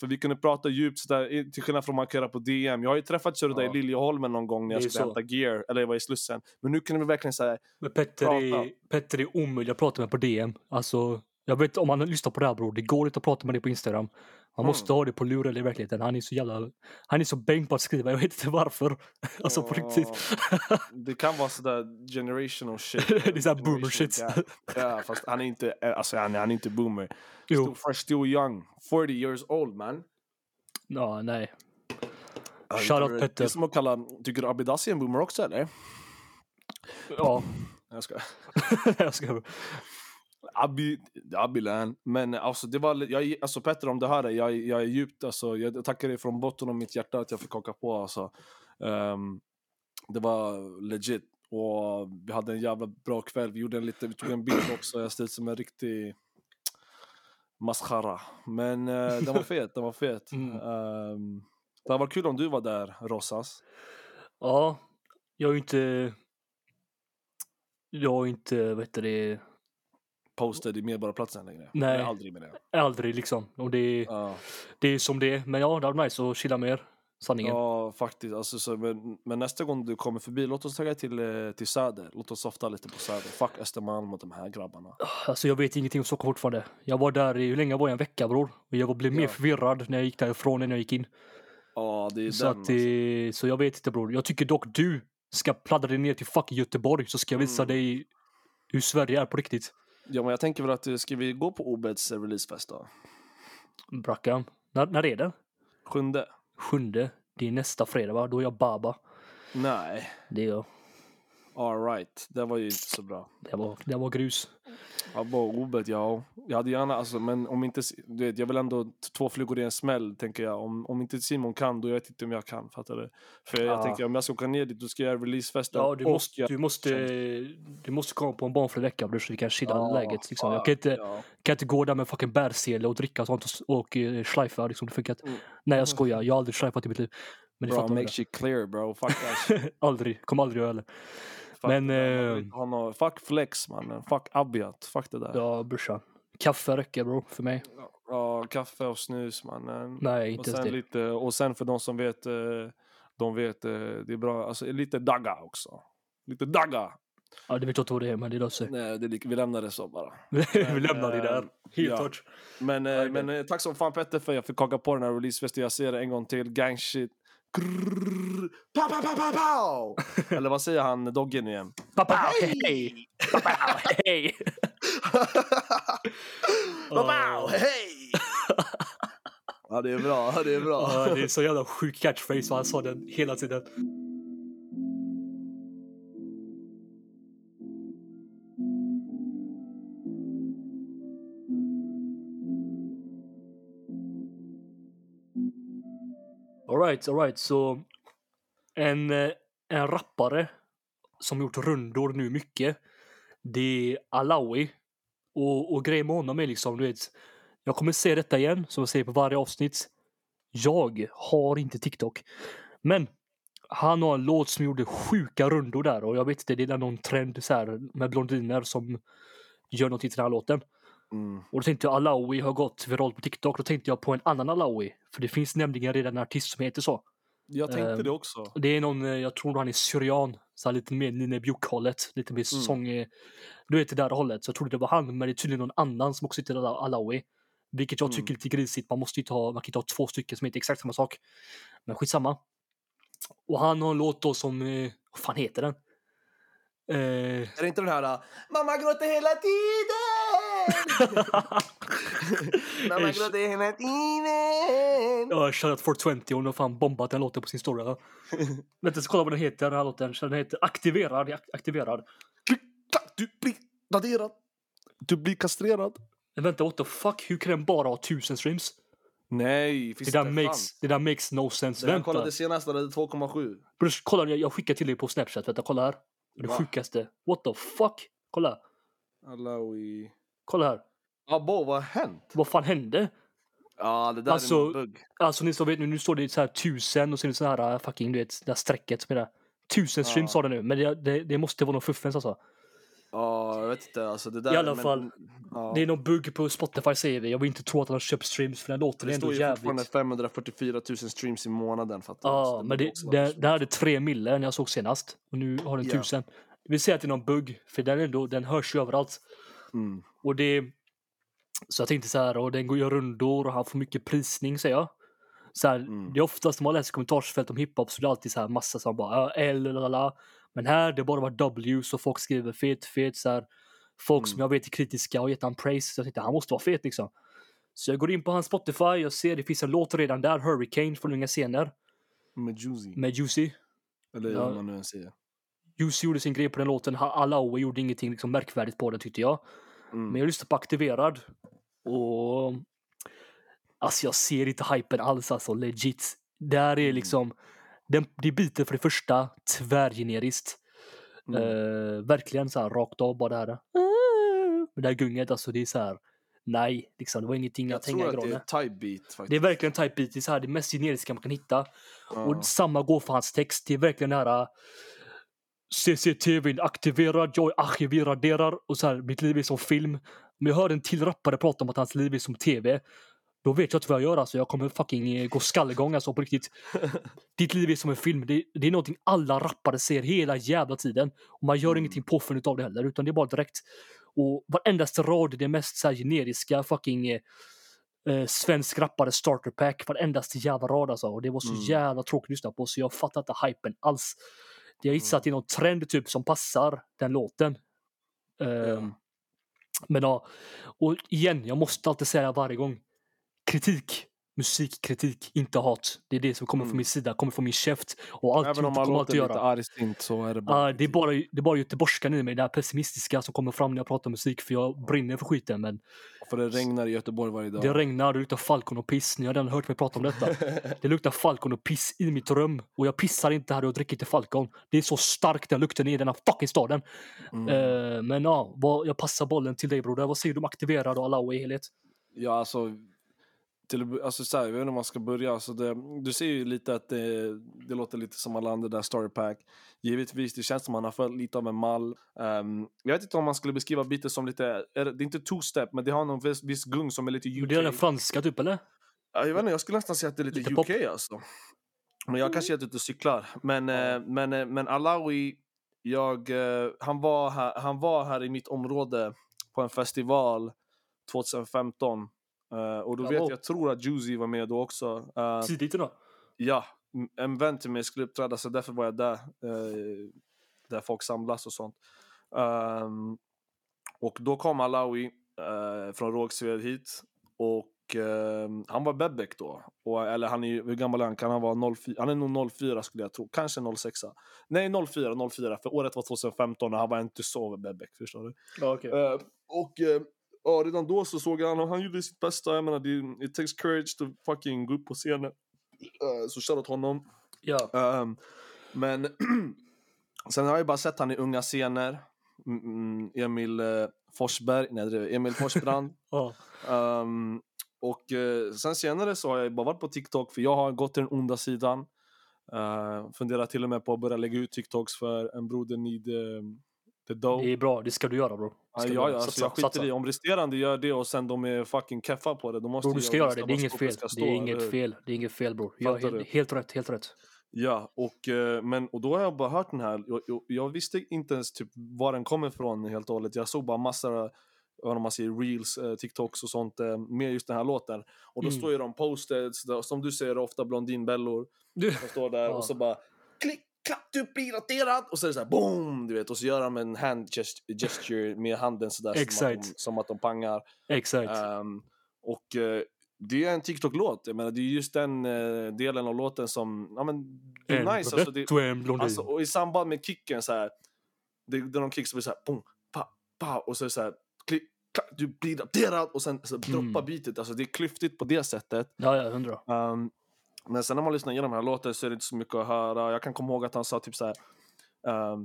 för vi kunde prata djupt sådär, till skillnad från man kan göra på DM. Jag har ju träffat Shurda Ja. i Liljeholmen någon gång när jag skulle så. hämta gear, eller jag var i Slussen. Men nu kunde vi verkligen säga, Men Petter Prata. är, Petter är omöjlig att prata med på DM. Alltså, jag vet om man lyssnar på det här bror, det går inte att prata med dig på Instagram. Man Mm. måste ha det på lur eller i verkligheten. Han är så jävla... Han är så bäng på att skriva, jag vet inte varför. Alltså på riktigt. det kan vara sådär generational shit. Det är så här boomer shit. Ja, fast han är inte, alltså han, är- han är inte boomer. Jo. Still fresh, still young. 40 years old man. Ja, nej. Ja, Shoutout Petter. Det är som att kalla, tycker du Abidassi är en boomer också eller? Ja, Jag ska. jag ska... Abi, Abilan. Men alltså det var, jag, alltså Petter om det, jag, jag är djupt, alltså, jag tackar dig från botten av mitt hjärta att jag fick haka på alltså. Ehm, det var legit. Och vi hade en jävla bra kväll. Vi gjorde en lite, vi tog en bild också. Jag stod som en riktig maskhara. Men uh, den var fet, den var fet. Mm. Ehm, det hade varit kul om du var där, Rosas. Ja, jag är inte... Jag är inte, vad heter det, Posted i Medborgarplatsen längre. Nej. Eller aldrig med det. aldrig liksom. Och det, är- Ja. det är som det är. Men ja, det hade varit nice att chilla med er. Sanningen. Ja, faktiskt. Alltså, så, men, men nästa gång du kommer förbi, låt oss ta till, eh, till Söder. Låt oss softa lite på Söder. Fuck Östermalm och de här grabbarna. Alltså jag vet ingenting om Stockholm fortfarande. Jag var där i, hur länge var jag? En vecka bror. Och jag blev mer Ja. förvirrad när jag gick därifrån än när jag gick in. Ja, det är Så, den. att, Alltså. det, så jag vet inte bror. Jag tycker dock du ska pladdra dig ner till fucking Göteborg så ska jag visa Mm. dig hur Sverige är på riktigt. Ja, men jag tänker väl att, eh, ska vi gå på Obeds eh, releasefest då? Brackan. När, när är det? Sjunde? Sjunde. Det är nästa fredag va? Då är jag baba. Nej. Det är jag. Alright, det var ju inte så bra. Det var, det var grus. Ja, bara Obed, ja. Jag hade gärna, alltså, men om inte, du vet, jag vill ändå två flugor i en smäll, tänker jag. Om, om inte Simon kan, då vet jag inte om jag kan, fattar du? För jag Ja. tänker, om jag ska åka ner dit, då ska jag göra releasefesten. Ja, du måste, jag- du, måste, du måste komma på en barnfri vecka bror så vi kan chilla Ja, läget. Liksom. ja, Jag kan inte, ja. kan inte gå där med fucking bärsele och dricka och sånt och, och uh, schleifa. Liksom. Det funkar inte. Mm. Nej jag skojar, jag har aldrig schleifat i mitt liv. Men Bro, make shit clear bro, fuck that. Aldrig, kommer aldrig göra det. Men, eh, vill inte ha nå- fuck flex mannen, fuck Abiat, fuck det där. Ja. Ja brorsan. Kaffe räcker bro för mig. kaffe och snus mannen. Nej och inte sen ens det. lite, och sen för de som vet, eh, de vet, eh, det är bra, alltså lite dagga också. Lite dagga. Ja, det vet jag inte vad det är, men det löser. Nej, det är, vi lämnar det så bara. Vi lämnar det där. eh, Helt ja. Men, men tack som fan Petter för att jag fick haka på den här releasefesten. Jag ser det en gång till. Gang shit. Grrrr. Pow, pow, pow, pow, pow. Eller vad säger han, Doggen igen? Pappa, hej! Pappa, hej! Pow, hej! Ja, det är bra. Det är bra. Ja, det är så jävla sjuk catchphrase och han sa den hela tiden. Alright, alright, så en, eh, en rappare som gjort rundor nu mycket, det är Alawi. Och, och grejen med honom är liksom, du vet, jag kommer se detta igen, som jag säger på varje avsnitt. Jag har inte TikTok. Men han har en låt som gjorde sjuka rundor där och jag vet inte, det är någon trend så här med blondiner som gör någonting till den här låten. Mm. Och då tänkte jag Alawi har gått viralt på TikTok. Då tänkte jag på en annan Alawi. För det finns nämligen redan en artist som heter så. Jag tänkte Ehm, det också. Det är någon, eh, jag tror han är syrian. Så lite mer Nina Bjuk-hållet. Lite mer Mm. sång... eh, Du vet det där hållet. Så jag trodde det var han. Men det är tydligen någon annan som också heter Ala- Alawi. Vilket jag Mm. tycker är lite grisigt. Man måste ju ta, man kan inte ha två stycken som heter exakt samma sak. Men skitsamma. Och han har en låt då som, eh, vad fan heter den? Eh, Är det inte den här Mamma gråter hela tiden! Mamma Eh, gråter hela tiden! Ja, Charlotte 420, hon har fan bombat den låten på sin story. Ja. Vänta, så kolla vad den heter, den här låten. Den heter Aktiverad. Ak- Aktiverad. Du blir raderad. Du blir kastrerad. Men vänta, what the fuck? Hur kan den bara ha tusen streams? Nej, Det finns där det makes, chans? det där makes no sense. Jag Vänta. kollade senast, den hade 2,7. Bror, kolla, jag, jag skickar till dig på Snapchat. Vänta, kolla här. Det Va? sjukaste. What the fuck? Kolla. Alawi. Kolla här. Abo, vad har hänt? Vad fan hände? Ja, det där Alltså- är en bugg. Alltså ni som vet nu, nu står det så här tusen och så är det så här äh, fucking, du vet, det där strecket som är där. Tusen streams Ja. har det nu, men det, det, det måste vara någon fuffens alltså. Ja, jag vet inte. Alltså, det där, I alla men- fall, Ja. Det är någon bugg på Spotify säger vi. Jag vill inte tro att han har köpt streams för den låten är Det ändå står ju fortfarande jävligt. 544 000 streams i månaden. Fattar? Ja, Så men det, det, det hade tre mille när jag såg senast. Och nu har den Ja. tusen. Det vill säga att det är någon bugg, för den, är ändå, den hörs ju överallt. Mm. Och det... Så jag tänkte så här, och den går ju rundor och han får mycket prisning säger jag. Så här, Mm. Det är oftast när man läser kommentarsfält om hiphop så är det alltid så här massa som bara ja, L, lalala. Men här det bara var W så folk skriver fet, fet så här. Folk som Mm. jag vet är kritiska och gett han praise. Så jag tänkte han måste vara fet liksom. Så jag går in på hans Spotify, jag ser det finns en låt redan där, Hurricane från Unga Scener Med Juicy. med Juicy. Eller Ja. vad man nu än säger. Juicy gjorde sin grej på den låten, Alawi gjorde ingenting liksom märkvärdigt på den tyckte jag. Mm. Men jag lyssnade på Aktiverad och alltså jag ser inte hypen alls alltså legit. Där är Mm. liksom, den, det biter för det första tvärgeneriskt. Mm. Eh, verkligen så här rakt av bara det här. Men det här gunget alltså det är så här. Nej, liksom, det var ingenting jag att hänga i tror att det är type beat faktiskt. Det är verkligen type beat, det är så här det mest generiska man kan hitta. Ja. Och samma går för hans text. Det är verkligen det här... äh, CCTV aktiverad, jag är arkiverad och så här, mitt liv är som film. Om jag hör en till rappare prata om att hans liv är som tv, då vet jag inte vad jag gör alltså. Jag kommer fucking eh, gå skallgång alltså på riktigt. Ditt liv är som en film. Det, det är någonting alla rappare ser hela jävla tiden. Och man gör Mm. ingenting påfunnet av det heller, utan det är bara direkt. Och varendaste rad är det mest så här, generiska fucking eh, eh, svensk rappare starter pack. Varendaste jävla rad alltså. Och det var så Mm. jävla tråkigt att lyssna på så jag fattar inte hypen alls. Jag gissar att det är någon trend typ som passar den låten. Ehm, Men ja, och igen, jag måste alltid säga varje gång. Kritik, musikkritik, inte hat. Det är det som kommer från Mm. min sida, kommer från min käft. Och allt Även om man kommer låter lite argsint så är det bara... Ja, det, är bara, det är bara göteborgskan i mig, det här pessimistiska som kommer fram när jag pratar musik för jag brinner för skiten. Men För det regnar i Göteborg varje dag. det regnar, det luktar Falcon och piss. Ni har redan hört mig prata om detta. Det luktar Falcon och piss i mitt rum. Och jag pissar inte här och dricker inte Falcon. Det är så stark den lukten är i den här fucking staden. Mm. Eh, men ja, vad, jag passar bollen till dig broder. Vad säger du om aktiverad och Alawi i helhet? Ja, alltså... Till, alltså så här, jag vet inte om man ska börja. Alltså det, du ser ju lite att det, det låter lite som alla andra där story pack. Givetvis, det känns som att han har följt lite av en mall. Ehm, jag vet inte om man skulle beskriva beatet som lite, det, är inte two-step, men det har någon viss, viss gung som är lite UK. Det är den franska typ eller? Ja, jag vet inte, jag skulle nästan säga att det är lite, Lite UK pop. alltså. Men jag kanske är ute och cyklar. Men, eh, men, eh, men Alawi, jag, eh, han, var här, han var här i mitt område på en festival 2015. Eh, och då vet jag, jag tror att Juicy var med då också. Eh, Tidigt då? ja, en vän till mig skulle uppträda så därför var jag där. eh, där folk samlas och sånt. Ehm, och då kom Alawi eh, från Rågsved hit. Och ehm, han var bebek då. Och, eller han är ju, hur gammal är han? Kan han vara 04? Han är nog 04 skulle jag tro. Kanske 06. Nej 04, 04. För året var 2015 och han var inte så bebek. Förstår du? Ja. Eh, och eh, ja, redan då så såg han och han gjorde sitt bästa. Jag menar, det, it takes courage to fucking gå upp på scenen. Uh, så shoutout honom. Ja. Ehm, men sen har jag bara sett han i unga scener. Mm, mm, Emil uh, Forsberg, nej Emil Forsbrand. ja. Ehm, och eh, sen senare så har jag bara varit på TikTok för jag har gått till den onda sidan. Uh, funderar till och med på att börja lägga ut TikToks för en broder need Det är bra, det ska du göra bror. Ja, ja, ja alltså Satsa, jag skiter satsa. i om resterande gör det och sen de är fucking keffa på det. Då måste Bror du ska göra det, det är inget fel. Det är inget fel. Det är inget fel bror. Fattar helt, helt rätt, helt rätt. Ja, och, eh, men, och då har jag bara hört den här. Jag, jag, visste inte ens typ var den kom ifrån helt och hållet. Jag såg bara massor vad man säger, reels, eh, TikToks och sånt eh, med just den här låten. Och då Mm. står ju de posted, som du säger ofta blondinbellor. Du, som står där Ja. och så bara klick, klack, du blir raterad! Och så är det så här boom! Du vet, och så gör de en hand gest- gesture med handen sådär som som att de pangar. exakt. Ehm, och eh, det är en TikTok-låt. Jag menar, det är just den eh, delen av låten som, ja men, det är en nice. Alltså, det, alltså, och i samband med kicken så här, det, det är någon kick som blir så här, boom, pa, pa, och så är det så här, klick, klack, du blir raterad och sen så Mm. droppar beatet. Alltså det är klyftigt på det sättet. Ja, ja, hundra. Ehm, men sen när man lyssnar igenom den här låten så är det inte så mycket att höra. Jag kan komma ihåg att han sa typ så här. ehm,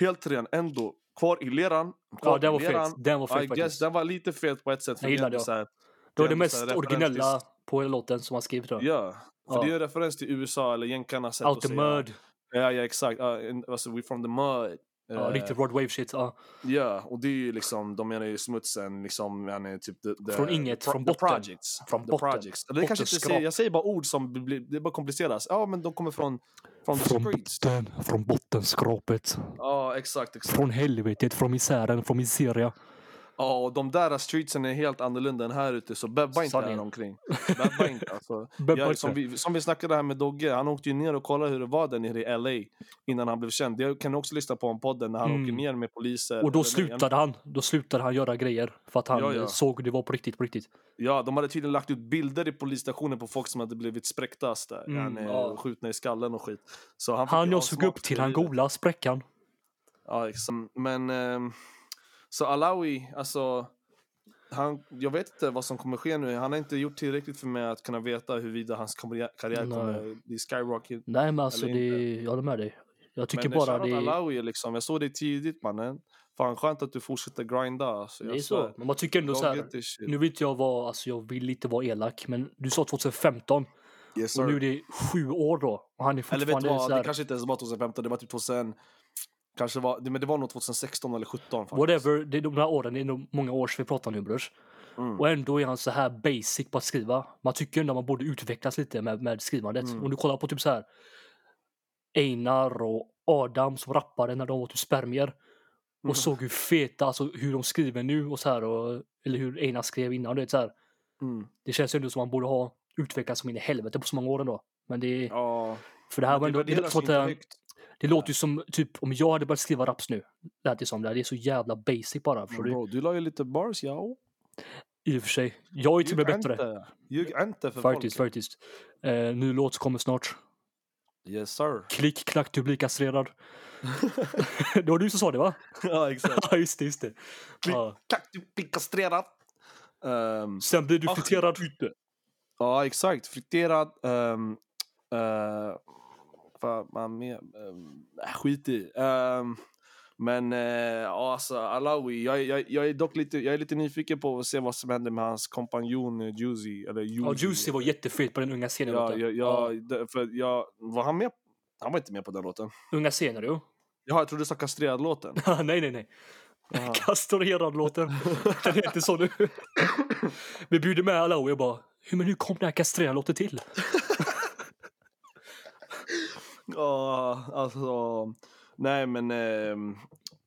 helt ren ändå. Kvar i leran. Kvar Ja, den var leran. fet. Den var I fet guess, faktiskt. den var lite fet på ett sätt. Jag det är gillade det. så här- Det var det mest originella till- på hela låten som han skrivit tror jag. Ja, för Ja. det är en referens till USA eller jänkarnas sätt Out att the säga. mud. Ja, ja exakt. Uh, in, alltså, we from the mud. Ja, Eh, riktigt Rod Wave shit. Ja. Ja, och det är ju liksom, de menar ju smutsen, liksom, yani, typ the, the, Från inget, the, från the botten. projects. Från the botten. projects. Eller det kanske inte säger, jag säger bara ord som blir, det bara kompliceras. Ja, men de kommer från, från streets. botten, från bottenskrapet. Ja, exakt, exakt. Från helvetet, från misären, från miseria. Ja, och de där streetsen är helt annorlunda än här ute, så bebba inte Sanningen. här omkring. Bebba inte alltså. Bebba Jag, som, vi, som vi snackade här med Dogge, han åkte ju ner och kollade hur det var där nere i LA innan han blev känd. Det kan också lyssna på om podden när han Mm. åker ner med poliser. Och då slutade han. Då slutade han göra grejer. För att han Ja, ja. eh, såg det var på riktigt, på riktigt. Ja, de hade tydligen lagt ut bilder i polisstationen på folk som hade blivit spräckta där. Mm, han, ja. skjutna i skallen och skit. Så han, Han jag såg upp till, han gola spräckan. Ja, exakt. Men, ehm, så Alawi, alltså, han, jag vet inte vad som kommer ske nu. Han har inte gjort tillräckligt för mig att kunna veta huruvida hans karriär, Nej. kommer bli skyrocket. Nej men alltså det, jag håller med dig. Jag tycker Men bara shoutout det, Alawi liksom, jag såg det tidigt mannen. Fan skönt att du fortsätter grinda. Alltså, det är så. Men man tycker ändå så här. Nu inte jag vara, alltså jag vill inte vara elak, men du sa 2015 Yes, och nu är det sju år då. Och han är Eller vet du fortfarande vad, det kanske inte ens var 2015, det var typ 2000... Kanske var, men det var nog 2016 eller 2017 faktiskt. whatever, det är de här åren, det är nog många år sedan vi pratar nu brors. Mm. Och ändå är han så här basic på att skriva. Man tycker ändå att man borde utvecklas lite med, med skrivandet. Mm. Om du kollar på typ så här Einar och Adam som rappade när de var typ spermier. Mm. Och såg hur feta, alltså hur de skriver nu och så här. Och, eller hur Einar skrev innan. Du vet, så här. Mm. Det känns ju ändå som man borde ha utvecklats som in i helvete på så många år ändå. Men det är, Ja, för det här var det ändå, det, värderas låter det låter ju som typ om jag hade börjat skriva raps nu. Lät det som det. är så jävla basic bara. Förstår Men du? bro, du la ju lite bars, ja. I och för sig. Jag är till och med bättre. Ljug inte för Faktiskt, folk. faktiskt. Eh, ny låt kommer snart. Yes sir. Klick, klack, du blir kastrerad. det var du som sa det va? ja, exakt. Ja, just det, just det. Klick. Ja. Klack, du blir kastrerad. Um, Sen blir du friterad. ja, exakt. Friterad. Um, uh, vad man mer? Um, skit i. Um, men ja, alltså, Alawi, jag, jag, jag är dock lite, jag är lite nyfiken på att se vad som händer med hans kompanjon eh, Juicy. Eller Ja, Juicy var jättefet på den unga scenen. Ja, jag, jag, för jag, var han med? Han var inte med på den låten. Unga scener, jo. Jaha, jag trodde du sa kastrerad-låten. nej, nej, nej. Kastrerad-låten. Den inte så nu. Vi bjuder med alla och jag bara, hur, men hur kom den här kastrerad-låten till? Ja, alltså. Nej men, eh,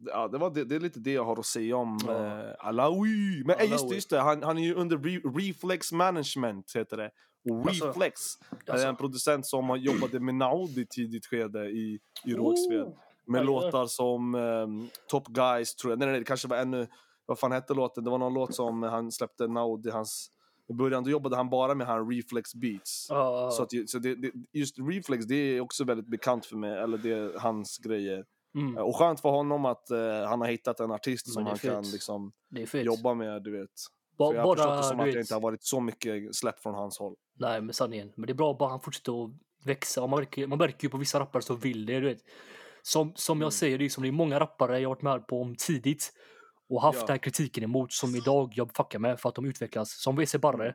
ja, det, var, det, det är lite det jag har att säga om Ja. eh, Alawi. Men eh, just det, Alawi. just det. Han, han är ju under re, Reflex Management heter det. Och Alltså, Reflex är alltså. en producent som jobbade med Naudi tidigt skede i, i Rågsved. Oh. Med låtar som ehm, Top Guys tror jag. Nej, nej, nej, det kanske var ännu... Vad fan hette låten? Det var någon låt som han släppte Naudi, hans... I början då jobbade han bara med han Reflex Beats. Ja, Så, att, så det, det, just Reflex, det är också väldigt bekant för mig. Eller det är hans grejer. mm, Och skönt för honom att eh, han har hittat en artist Men som han kan fett. liksom, jobba med, du vet. Ba- För jag har förstått det bara, som att det inte har varit så mycket släppt från hans håll. Nej, men sanningen. Men det är bra bara han fortsätter att växa. Och man, märker, man märker ju på vissa rappare som vill det, du vet. Som, som Mm. jag säger, det är, som det är många rappare jag har varit med på om tidigt och haft Ja. den här kritiken emot som idag jag fuckar med för att de utvecklas. Som WC Barre. Mm.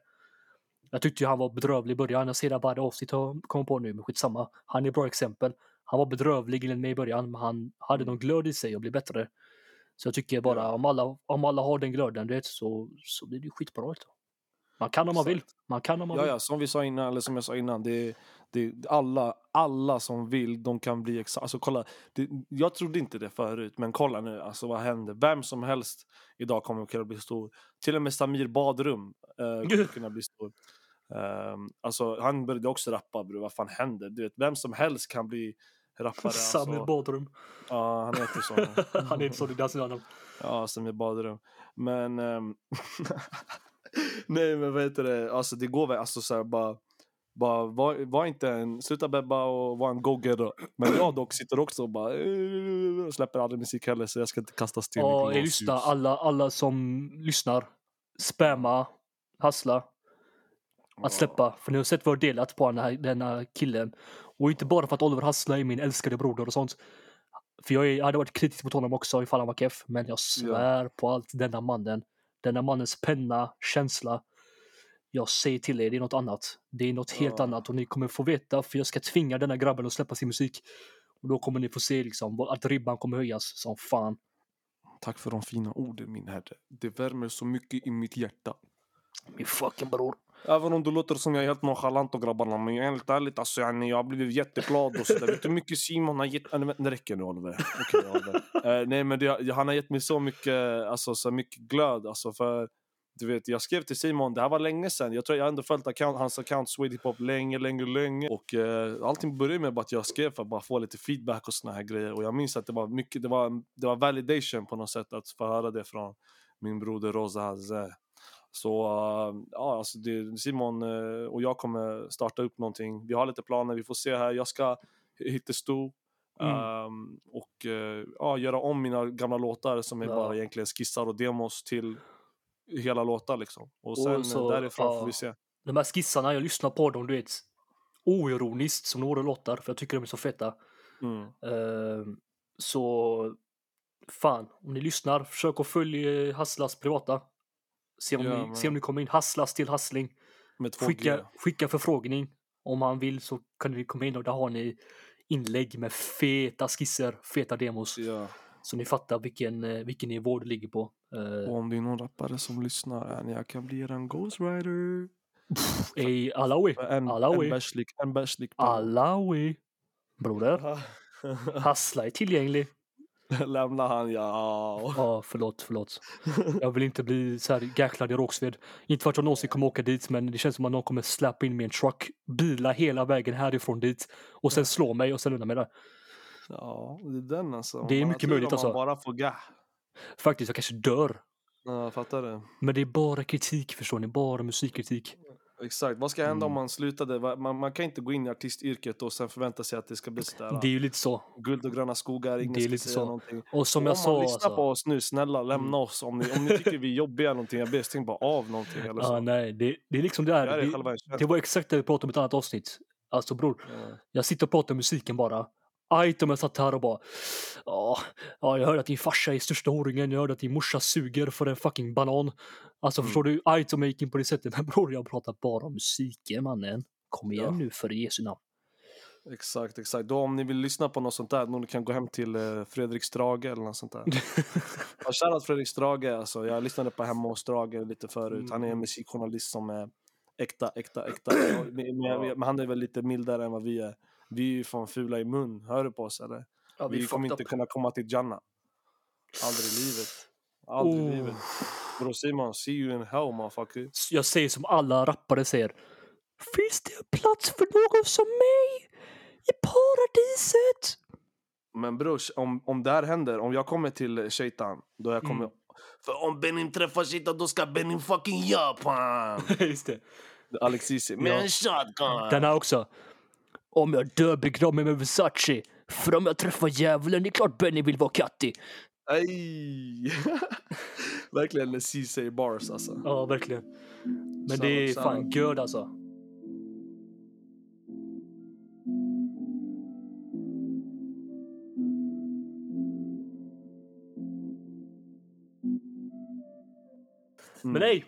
Jag tyckte ju han var bedrövlig i början. Jag ser det varje avsnitt jag kommer på nu, men skitsamma. Han är ett bra exempel. Han var bedrövlig enligt mig i början, men han hade någon glöd i sig och blev bättre. Så jag tycker bara Mm. Ja. om, alla, om alla har den glöden, vet, så, så blir det skitbra. Vet du. Man kan om man vill. Man kan om man Ja, vill. ja, som vi sa innan, eller som jag sa innan, det, det, alla, alla som vill, de kan bli exakt, alltså kolla, det, jag trodde inte det förut, men kolla nu, alltså vad händer? Vem som helst idag kommer att kunna bli stor. Till och med Samir Badrum eh, kommer kunna bli stor. Um, alltså han började också rappa, bro. vad fan händer? Du vet, vem som helst kan bli rappare. Samir Alltså. Badrum. Ja, han heter så. Han är inte så, det är hans namn. Ja, som i badrum. Men... ehm, nej, men vad heter det? Alltså det går väl, alltså så här, bara... Bara var, var inte en, sluta bebba och var en go-getter. Men jag dock sitter också och bara eh, släpper aldrig musik heller så jag ska inte kasta sten Ja, lyssnar. Alla, alla som lyssnar. Spamma. Hassla. Att släppa. För ni har sett vad jag delat på den här, denna killen. Och inte bara för att Oliver Hassla är min älskade broder och sånt. För jag, är, jag hade varit kritisk mot honom också ifall han var keff. Men jag svär på allt denna mannen. Denna mannens penna, känsla. Jag säger till er, det är något annat. Det är något helt Ja. annat och ni kommer få veta för jag ska tvinga denna grabben att släppa sin musik. Och då kommer ni få se liksom att ribban kommer höjas som fan. Tack för de fina orden min herre. Det värmer så mycket i mitt hjärta. Min fucking bror. Även om det låter som jag är helt nonchalant och grabbarna, men helt ärligt alltså, yani, jag har blivit jätteglad och sådär. Vet du hur mycket Simon har gett... Nej, det räcker nu Oliver. Okej Oliver. Eh, nej men det, han har gett mig så mycket, alltså, så mycket glöd. Alltså, för, du vet, jag skrev till Simon, det här var länge sedan. Jag tror jag har ändå följt account, hans account Swede Hiphop länge, länge, länge. Och eh, allting började med att jag skrev för att bara få lite feedback och såna här grejer. Och jag minns att det var mycket, det var, det var validation på något sätt att få höra det från min broder Rosa Haze. Så uh, ja, alltså det, Simon uh, och jag kommer starta upp någonting. Vi har lite planer, vi får se här. Jag ska hitta stor Mm. um, och uh, ja, göra om mina gamla låtar som är Ja. bara egentligen skissar och demos till hela låtar liksom. Och sen Och så, därifrån ja. får vi se. De här skissarna, jag lyssnar på dem, du vet, oironiskt som några låtar, för jag tycker de är så feta. Mm. Ehm, så fan, om ni lyssnar, försök att följa eh, Hasslas privata. Se om, Ja, ni, se om ni kommer in. Hasslas till Hassling. Skicka, skicka förfrågning. Om han vill så kan ni komma in och där har ni inlägg med feta skisser, feta demos. Ja. Så ni fattar vilken, eh, vilken nivå det ligger på. Eh, Och om det är någon rappare som lyssnar, yani, jag kan bli eran ghostwriter. Ey, Alawi. En, Alawi. en bärslik, en bärslik. Broder. Hassla är tillgänglig. Lämna han ja. Ja, förlåt, förlåt. Jag vill inte bli så här gäcklad i Rågsved. Inte för att jag någonsin kommer åka dit, men det känns som att någon kommer släppa in mig i en truck, bila hela vägen härifrån dit och sen slå mig och sen lämna mig där. Ja, det är den alltså. Det är mycket möjligt, om man alltså. bara får ga. Faktiskt, jag kanske dör. Ja, jag fattar det. Men det är bara kritik, förstår ni? Bara musikkritik. Exakt. Vad ska hända om Mm. man slutade? Man, man kan inte gå in i artistyrket och sen förvänta sig att det ska bli sådär. Det är ju lite så. Guld och gröna skogar, ingen Det är ska lite säga så. någonting. Och som om jag man sa... lyssnar Alltså, på oss nu, snälla lämna Mm. oss. Om ni, om ni tycker vi är jobbiga någonting, jag ber stäng bara av någonting. Eller så. ja, nej, det, det är liksom det Det är Det, tjänst. det var exakt det vi pratade om i ett annat avsnitt. Alltså bror, Ja. Jag sitter och pratar om musiken bara. Ajt om jag satt här och bara ja, ja, jag hörde att din farsa är största horungen, jag hörde att din morsa suger för en fucking banan. Alltså Mm. förstår du? Jag gick in på det sättet. Men bror, jag pratar bara om musiken mannen. Kom igen Ja. nu för Jesu namn. Exakt, exakt. Då om ni vill lyssna på något sånt där, ni kan gå hem till eh, Fredrik Strage eller något sånt där. Ja, Shoutout Fredrik Strage, alltså. Jag lyssnade på Hemma hos Strage lite förut. Han är en Mm. musikjournalist som är äkta, äkta, äkta. Men, men, men han är väl lite mildare än vad vi är. Vi är ju fan fula i mun, hör du på oss eller? Ja, vi, vi kommer inte up. kunna komma till Jannah. Aldrig i livet. Aldrig i Oh. livet. Bror Simon, see you in hell motherfucker. Jag säger som alla rappare säger. Finns det plats för någon som mig i paradiset? Men brors, om, om det här händer, om jag kommer till Shaitan, då jag kommer... Mm. För om Benin träffar Shaitan, då ska Benin fucking Japan! Just det. Alex Ceesay, med en shotgun! Den här också. Om jag dör begrav mig med Versace. För om jag träffar djävulen, det är klart Benny vill vara kattig. Ej! Verkligen Ceesay bars alltså. Ja, verkligen. Men det är fan good alltså. Mm. Men nej,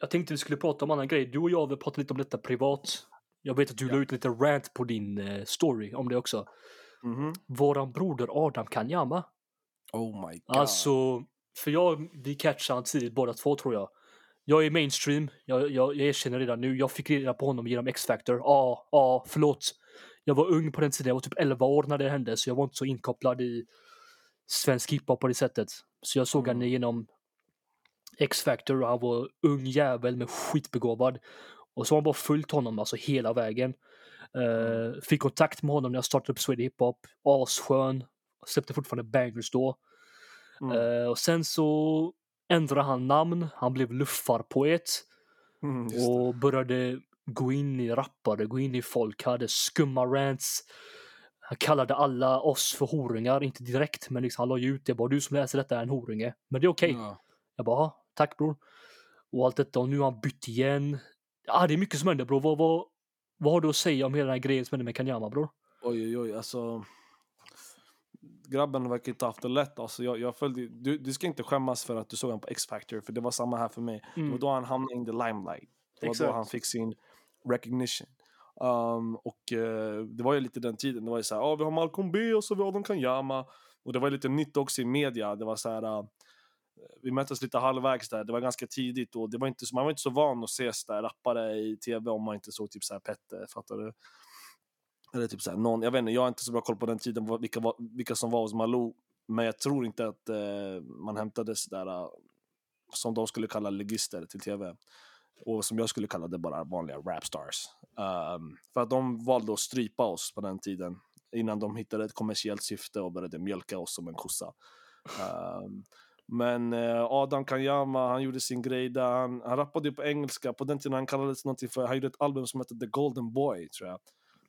jag tänkte vi skulle prata om annan grej. Du och jag har pratat lite om detta privat. Jag vet att du Ja. la ut lite rant på din eh, story om det också. Mhm. Våran broder Adam Kanyama. Oh my god. Alltså, för jag, vi catchade han tidigt båda två tror jag. Jag är mainstream, jag, jag, jag erkänner redan nu. Jag fick reda på honom genom X-Factor. Ja, ja, förlåt. Jag var ung på den tiden, jag var typ 11 år när det hände, så jag var inte så inkopplad i svensk hiphop på det sättet. Så jag såg Mm. han genom X-Factor och han var ung jävel med skitbegåvad. Och så har han bara följt honom alltså hela vägen. Eh, fick kontakt med honom när jag startade upp Sweden Hiphop. Asskön. Släppte fortfarande bangers då. Mm. Eh, och sen så ändrade han namn. Han blev luffarpoet Mm, och började gå in i rappare, gå in i folk, hade skumma rants. Han kallade alla oss för horingar, inte direkt, men liksom han la ju ut det. Bara du som läser detta är en horinge. Men det är okej. Ja. Jag bara, "Ja, tack bror. Och allt detta och nu har han bytt igen. Ja, det är mycket som händer bror. Vad, vad, vad har du att säga om hela den här grejen som händer med Kanyama bror? Oj, oj, oj. Alltså... Grabben verkar inte haft det lätt. Alltså, jag, jag följde, du, du ska inte skämmas för att du såg honom på X-Factor, för det var samma här för mig. Det var då han hamnade in the limelight. Det var Exakt. då han fick sin recognition. Um, och eh, det var ju lite den tiden, det var ju såhär, ah, vi har Malcolm B och så vi har Adam Kanyama. Och det var lite nytt också i media, det var så här. uh, Eh, vi möttes lite halvvägs där, det var ganska tidigt och det var inte, så- man var inte så van att ses där rappare i tv om man inte såg typ såhär Petter, fattar du? Eller typ såhär någon, jag vet inte, jag har inte så bra koll på den tiden vilka, vilka som var hos Malou. Men jag tror inte att eh, man hämtade sådär, eh, som de skulle kalla legister till tv. Och som jag skulle kalla det bara vanliga rapstars. Um, för att de valde att strypa oss på den tiden. Innan de hittade ett kommersiellt syfte och började mjölka oss som en kossa. Um, men eh, Adam Kanyama, han gjorde sin grej där. Han, han rappade på engelska. På den tiden han kallades någonting för, han gjorde ett album som hette The Golden Boy, tror jag.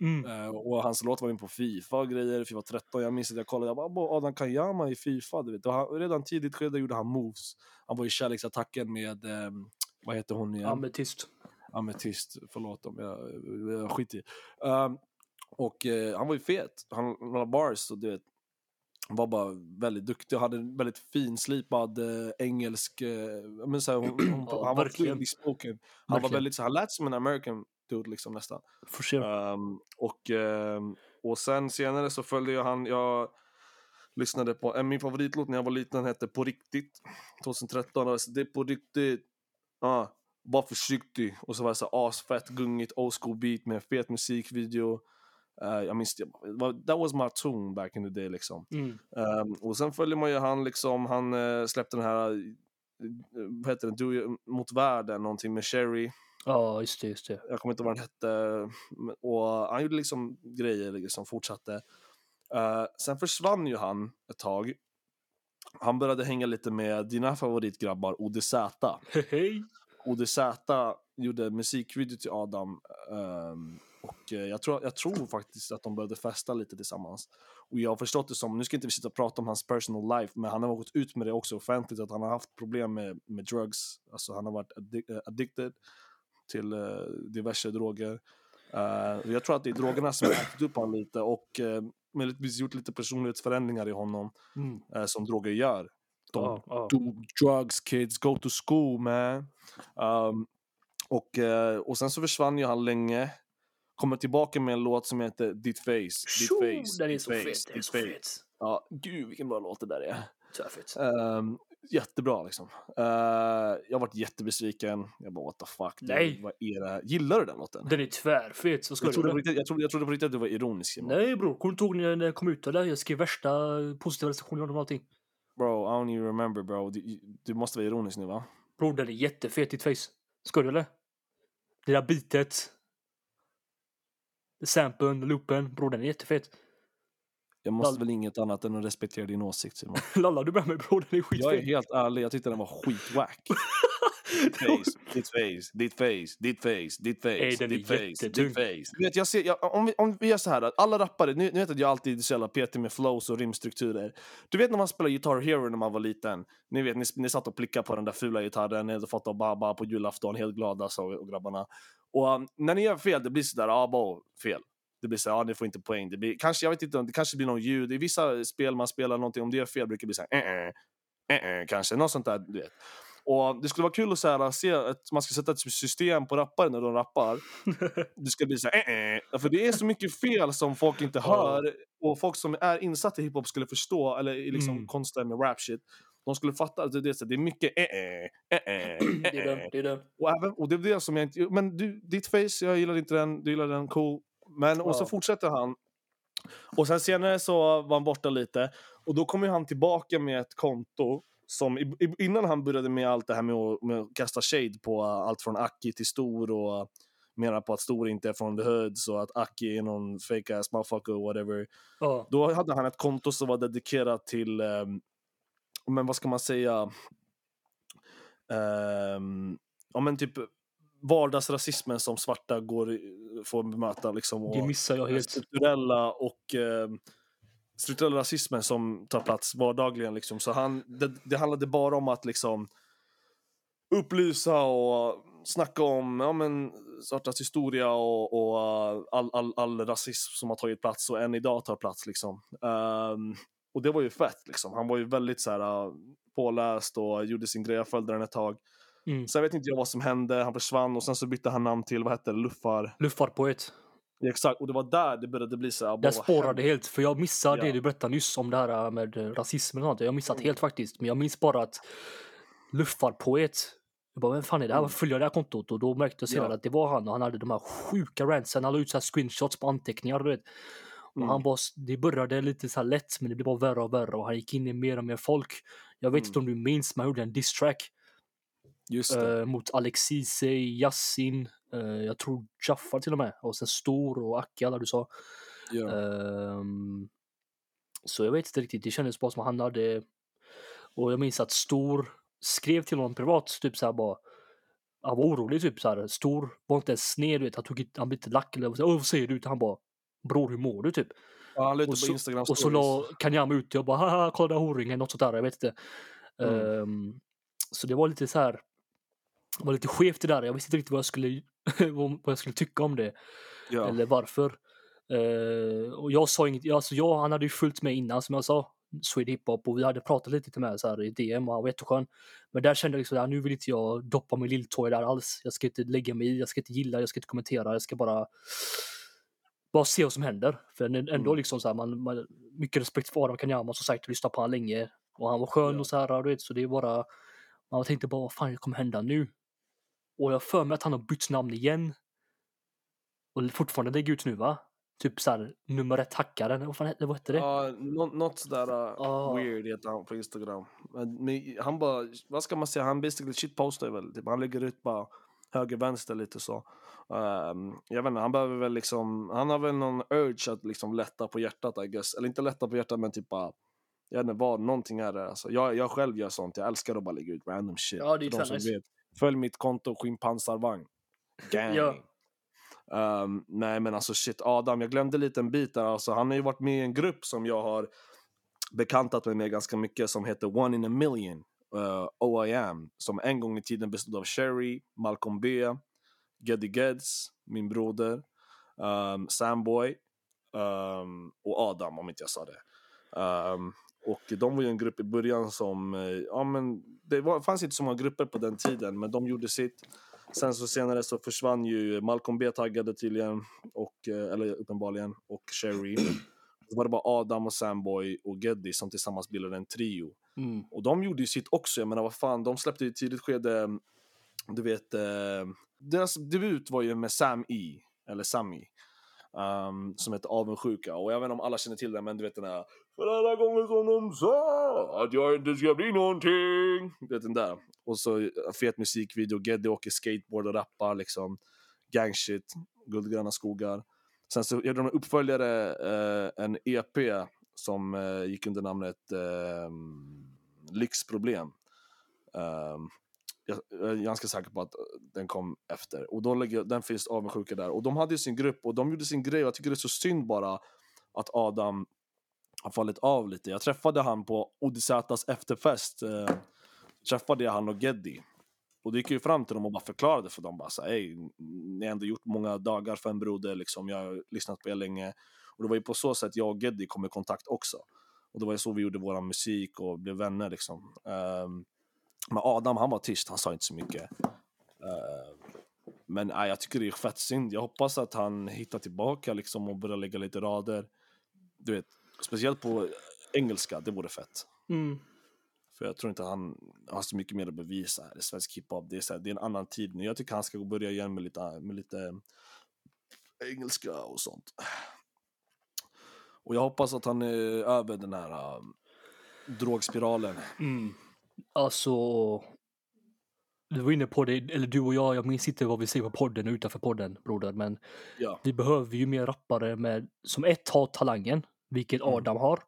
Mm. Eh, och hans låt var in på Fifa och grejer, Fifa 13. Jag minns att jag kollade, jag bara, "Abo, Adam Kanyama i Fifa, du vet. Och han, redan tidigt skede gjorde han moves. Han var i kärleksattacken med, eh, vad heter hon igen? Ametist. Ametist, förlåt om jag, jag skiter i. Um, och eh, han var ju fet, han han bars och du vet, var bara väldigt duktig och hade en väldigt finslipad eh, engelsk, eh, men så här, hon, hon, Ja, han var fluently spoken. Han var väldigt så han lät som en American dude liksom nästan. For sure. Um, och, ehm, och sen senare så följde jag han, jag lyssnade på, en min favoritlåt när jag var liten hette På riktigt 2013, och det är på riktigt, ah, var försiktig. Och så var det så asfett, gungigt, old school beat med fet musikvideo. Eh, jag minns that was my tune back in the day liksom. Mm. Ehm, och sen följer man ju han liksom, han eh, släppte den här, eh, vad heter den, You, Mot världen, någonting med Sherry Ja, just det, just det. jag kommer inte ihåg vad han hette. Och han gjorde liksom grejer liksom, fortsatte. Eh, sen försvann ju han ett tag. Han började hänga lite med dina favoritgrabbar ODZ. ODZ gjorde musikvideo till Adam. ehm, och eh, jag tror, jag tror faktiskt att de började festa lite tillsammans. Och jag har förstått det som, nu ska inte vi sitta och prata om hans personal life, men han har gått ut med det också offentligt, att han har haft problem med, med drugs. Alltså han har varit addic- eh, addicted till eh, diverse droger. Och jag tror att det är drogerna som har ätit upp honom lite och uh, möjligtvis gjort lite personlighetsförändringar i honom, Mm. eh, som droger gör. De Ja, ja. do drugs kids, go to school man. Um, och, och sen så försvann ju han länge. Kommer tillbaka med en låt som heter Ditt face, ditt Tjo, face, Den är så fet, ditt face. Ja, gud vilken bra låt det där är. Här fett. Ehm, jättebra liksom. Uh, jag varit jättebesviken. Jag bara what the fuck. Nej. Det, vad är det? Gillar du den låten? Den är tvärfet. Så ska Jag trodde, riktigt, jag, trodde, jag trodde på riktigt att du var ironisk. Simon. Nej bror, kommer du inte ihåg när när jag kom ut eller? Jag skrev värsta positiva recensioner om allting. Bro, I don't even remember bro. Du, du måste vara ironisk nu va? Bror den är jättefet ditt face. Ska du eller? Det där bitet. Samplen, loopen. Bror den är jättefet. Jag måste Lall- väl inget annat än att respektera din åsikt Simon. Lalla du med mig bror, den är Jag är skitfet. helt ärlig, jag tyckte den var skitwack. face, ditt face, ditt face, ditt face, ditt face, ditt face, ditt face. Du vet, jag ser, jag, om, vi, om vi gör så här, att alla rappare, nu, nu vet att jag alltid är så jävla petig med flows och rimstrukturer. Du vet när man spelade Guitar Hero när man var liten? Ni vet, ni, ni satt och plickade på den där fula gitarren, ni hade fått av Baba på julafton, helt glada så, och grabbarna. Och um, när ni gör fel, det blir sådär, ah, bo, fel. Det blir så här, ah, ni får inte poäng. Det blir, kanske, jag vet inte, det kanske blir någon ljud. I vissa spel man spelar någonting, om det är fel brukar det bli så här, eh, eh, eh, eh, kanske. Något sånt där, du vet. Och det skulle vara kul att så här, se att man ska sätta ett system på rappare när de rappar. Det ska bli så här, eh, eh. För det är så mycket fel som folk inte hör. Och folk som är insatta i hiphop skulle förstå, eller i liksom Mm. konsten med rap shit. De skulle fatta att det, det, är så- det är mycket eh, eh, eh, eh, Det är det är och, även, och det är det som jag inte... Men du, ditt face, jag gillar inte den. Du gillar den, cool. Men, och så fortsätter han. Och sen senare så var han borta lite. Och då kommer han tillbaka med ett konto som innan han började med allt det här med att, med att kasta shade på allt från Aki till Stor och menar på att Stor inte är från the hoods och att Aki är någon fake ass motherfucker whatever. Ja. Då hade han ett konto som var dedikerat till, ehm, men vad ska man säga, Ehm, ja men typ vardagsrasismen som svarta går, får bemöta liksom. Och Det missar jag helt. strukturella och ehm, strukturella rasismen som tar plats vardagligen liksom. Så han, det, det handlade bara om att liksom upplysa och snacka om ja, men, svartas historia och, och uh, all, all, all rasism som har tagit plats och än idag tar plats. Liksom. Ehm, och det var ju fett. Liksom. Han var ju väldigt så här, uh, påläst och gjorde sin grej. Jag följde den ett tag. Mm. Sen vet inte jag vad som hände. Han försvann och sen så bytte han namn till, vad hette det, Luffar. Luftfartpoet. Exakt, och det var där det började bli så här. vad spårade helt, för jag missade Ja. det du berättade nyss om det här med eh, rasismen och sånt. Jag missat Mm. helt faktiskt. Men jag minns bara att luftfartpoet. Jag bara, vem fan är det här? Mm. Varför följer jag det här kontot? Och då märkte jag senare Ja. att det var han och han hade de här sjuka rantsen. Han la ut så här screenshots på anteckningar, du vet. Och Mm. han bara, det började lite så lätt, men det blev bara värre och värre och han gick in i mer och mer folk. Jag vet Mm. inte om du minns, men han gjorde en diss track Just det. eh, mot Alexis, Yassin, eh, jag tror Jaffar till och med, och sen Stor och Aki, alla du sa. ja. Ehm, så jag vet inte riktigt, det kändes bara som att han hade... Och jag minns att Stor skrev till honom privat, typ såhär bara... Han var orolig typ såhär, Stor var inte ens sned, du vet, han tog inte, han blev inte lack eller vad säger du? Han bara, bror hur mår du typ? ja, han och så- Instagram Och så la Kanyama ut det och bara, haha, kolla där horungen, något sånt där, jag vet inte. Mm. Ehm, så det var lite så här. Var lite skevt det där, jag visste inte riktigt vad jag skulle, vad jag skulle tycka om det ja. eller varför. Eh, och jag sa inget, alltså jag, han hade ju följt med innan som jag sa, Swede Hiphop och vi hade pratat lite till med så här i DM och han var jätteskön. Men där kände jag liksom, att nu vill inte jag doppa min lilltå här alls. Jag ska inte lägga mig i, jag ska inte gilla, jag ska inte kommentera, jag ska bara bara se vad som händer. För ändå Mm. liksom så här, man, man, mycket respekt för Adam Kanyama som sagt, lyssnat på honom länge. Och han var skön Ja. och så här, du vet, så det är bara, man tänkte bara vad fan kommer hända nu? Och jag för mig att han har bytt namn igen. Och fortfarande lägger ut nu va? Typ såhär nummer ett hackaren, vad fan hette, vad hette det? Ja, nå- något sådär uh, Ah. weird heter han på Instagram. Men, men han bara, vad ska man säga, han basically shitpostar väl. Typ. Han lägger ut bara höger, vänster lite så. Ehm, jag vet inte, han behöver väl liksom, han har väl någon urge att liksom lätta på hjärtat I guess. Eller inte lätta på hjärtat men typ bara, jag vet inte vad, någonting är det. Alltså, jag, jag själv gör sånt, jag älskar att bara lägga ut random shit. Ja, det är de som vet. Följ mitt konto, skinnpansarvagn. Gang. Ja. Ehm, nej men alltså shit, Adam, jag glömde lite en bit där. Alltså, han har ju varit med i en grupp som jag har bekantat mig med ganska mycket som heter One in a Million, uh, OIM, som en gång i tiden bestod av Sherry, Malcolm B, Geddy Geds, min broder, um, Samboy um, och Adam om inte jag sa det. Um, och de var ju en grupp i början som, eh, ja men det var, fanns inte så många grupper på den tiden men de gjorde sitt. Sen så senare så försvann ju Malcolm B taggade tydligen, och, eh, eller uppenbarligen, och Sherry. Så var det bara Adam och Samboy och Geddy som tillsammans bildade en trio. Mm. Och de gjorde ju sitt också, jag menar vad fan, de släppte ju tidigt skede, du vet, eh, deras debut var ju med Sam E, eller Sami, um, som heter Avundsjuka. Och jag vet inte om alla känner till den, men du vet den där för alla gånger som de sa att jag inte ska bli någonting. Vet den där. Och så eh, fet musikvideo, Geddy åker skateboard och rappar liksom. Gang shit, Guldgröna skogar. Sen så gjorde de en uppföljare, eh, en EP som eh, gick under namnet eh, Lyxproblem. Ehm, jag, jag är ganska säker på att eh, den kom efter. Och då lägger, den finns avundsjuka där. Och de hade ju sin grupp och de gjorde sin grej. Jag tycker det är så synd bara att Adam har fallit av lite. Jag träffade han på Odisätas efterfest. Eh, träffade jag han och Geddy. Och det gick ju fram till dem och bara förklarade för dem. Bara så Hej, ni har ändå gjort många dagar för en broder. Liksom. Jag har lyssnat på er länge. Och det var ju på så sätt jag och Geddy kom i kontakt också. Och det var ju så vi gjorde vår musik och blev vänner liksom. Um, men Adam, han var tyst, han sa inte så mycket. Uh, men äh, jag tycker det är fett synd. Jag hoppas att han hittar tillbaka liksom och börjar lägga lite rader. Du vet, speciellt på engelska, det vore fett. Mm. För jag tror inte han har så mycket mer att bevisa här i svensk hiphop. Det är, så här, det är en annan tid nu. Jag tycker han ska börja igen med lite, med lite engelska och sånt. Och jag hoppas att han är över den här um, drogspiralen. Mm. Alltså, du var inne på det, eller du och jag, jag minns inte vad vi säger på podden och utanför podden, broder, men Ja. vi behöver ju mer rappare med, som ett har talangen, vilket Mm. Adam har,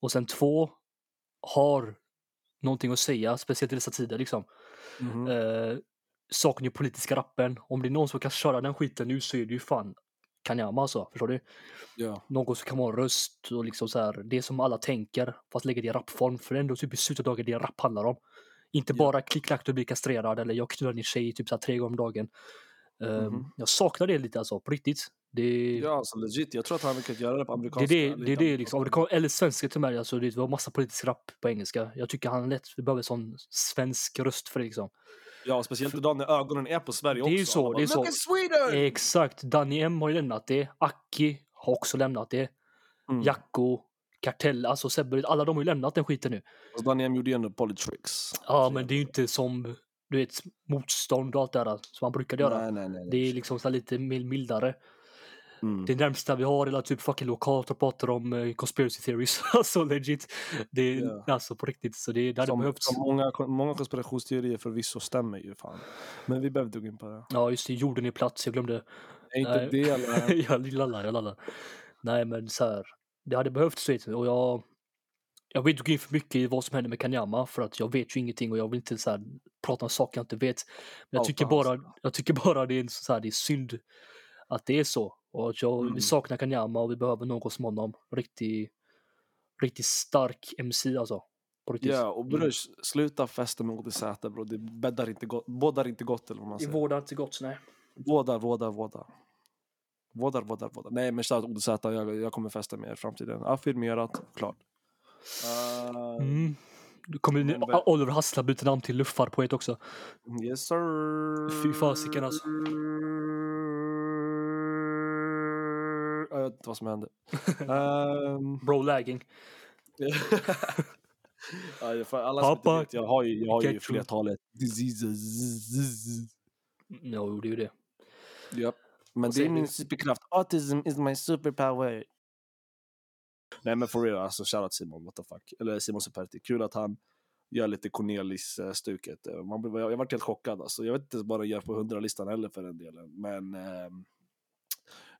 och sen två har någonting att säga, speciellt i dessa tider liksom. Mhm. Eh, saken i politiska rappen, om det är någon som kan köra den skiten nu så är det ju fan Kanyama alltså, förstår du? ja. Någon som kan vara en röst och liksom så här, det som alla tänker, fast lägga det i rapform, för det är ändå typ i slutet av dagen det rap handlar om. Inte Ja. bara klick klack du blir kastrerad eller jag knullar din tjej typ så här tre gånger om dagen. Mhm. Jag saknar det lite alltså, på riktigt. Det, ja, alltså legit. Jag tror att han kan göra det på det amerikanska. är det, det, är lite det liksom, amerikan, eller svenska till mig, alltså det var massa politisk rap på engelska. Jag tycker han lätt behöver sån svensk röst för det liksom. Ja, speciellt idag när ögonen är på Sverige Det är också. ju så, Alla det är bara, så. Sweden! Exakt, Danny M har ju lämnat det, Aki har också lämnat det, Mm. Jacko, Kartell, alltså Sebbe, alla de har ju lämnat den skiten nu. Och Daniel gjorde ju ändå Polytricks. Ja, men det är ju inte som du vet, motstånd och allt det där som man brukar göra. Nej, nej, nej. Det är liksom så lite mil- mildare. Mm. Det närmsta vi har är typ fucking lokalt och pratar om eh, conspiracy theories. alltså legit. Det är Ja. alltså på riktigt. Så det, det hade Som, behövts. som många, många konspirationsteorier förvisso stämmer ju fan. Men vi behöver gå in på det. Ja, just det. Jorden är plats. Jag glömde. Är inte Nej. det eller? jag lallar, jag lallar. Nej, men så här. Det hade behövts vet du. Och jag, jag vill inte gå in för mycket i vad som händer med Kanyama för att jag vet ju ingenting och jag vill inte så här, prata om saker jag inte vet. Men jag tycker, bara, jag tycker bara det är, så här, det är synd att det är så. Och att jag, Mm. vi saknar Kanyama och vi behöver någon som honom. Riktigt, riktigt stark MC alltså. Ja, och Mm. bror, sluta festa med ODZ bro. Det bäddar inte gott, bådar inte gott eller vad man Det säger. vårdar inte gott, nej. Vårdar, vårdar, vårdar. Vårdar, vårdar, vårdar. Nej men shoutout ODZ, jag, jag kommer festa med er i framtiden. Affirmerat, klart. Uh, Mm. Du kommer Men Oliver Hassla byter namn till Luffarpoet också. Yes sir. Fy fasiken, alltså. Jag vet inte vad som hände. Ehm, Bro lagging. ja, jag- för alla som Pappa, vet, jag har ju, jag har ju flertalet diseases. Det är ju det. Japp. Men det är min superkraft. Autism is my superpower. Nej men for real, alltså shoutout Simon, what the fuck. Eller Simon Superti. Kul att han gör lite Cornelis-stuket. Blir- jag varit helt chockad alltså. Jag vet inte vad han gör på 100-listan heller för den delen. Men ehm,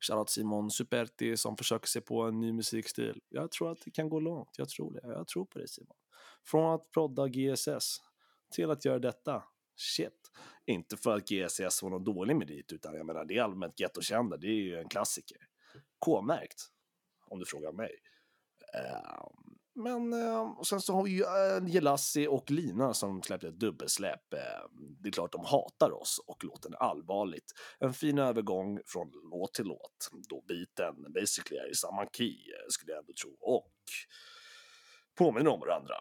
shoutout Simon Superti som försöker sig på en ny musikstil. Jag tror att det kan gå långt. Jag tror det. Jag tror på dig Simon. Från att prodda GSS till att göra detta. Shit. Inte för att GSS var någon dålig merit, utan jag menar, det är allmänt gettokända. Det är ju en klassiker. K-märkt, om du frågar mig. Um, men och sen så har vi ju eh, Jelassi och Lina som släppte ett dubbelsläpp. Eh, det är klart de hatar oss och låten är allvarligt. En fin övergång från låt till låt. Då biten basically är i samma key, skulle jag ändå tro. Och påminner om varandra.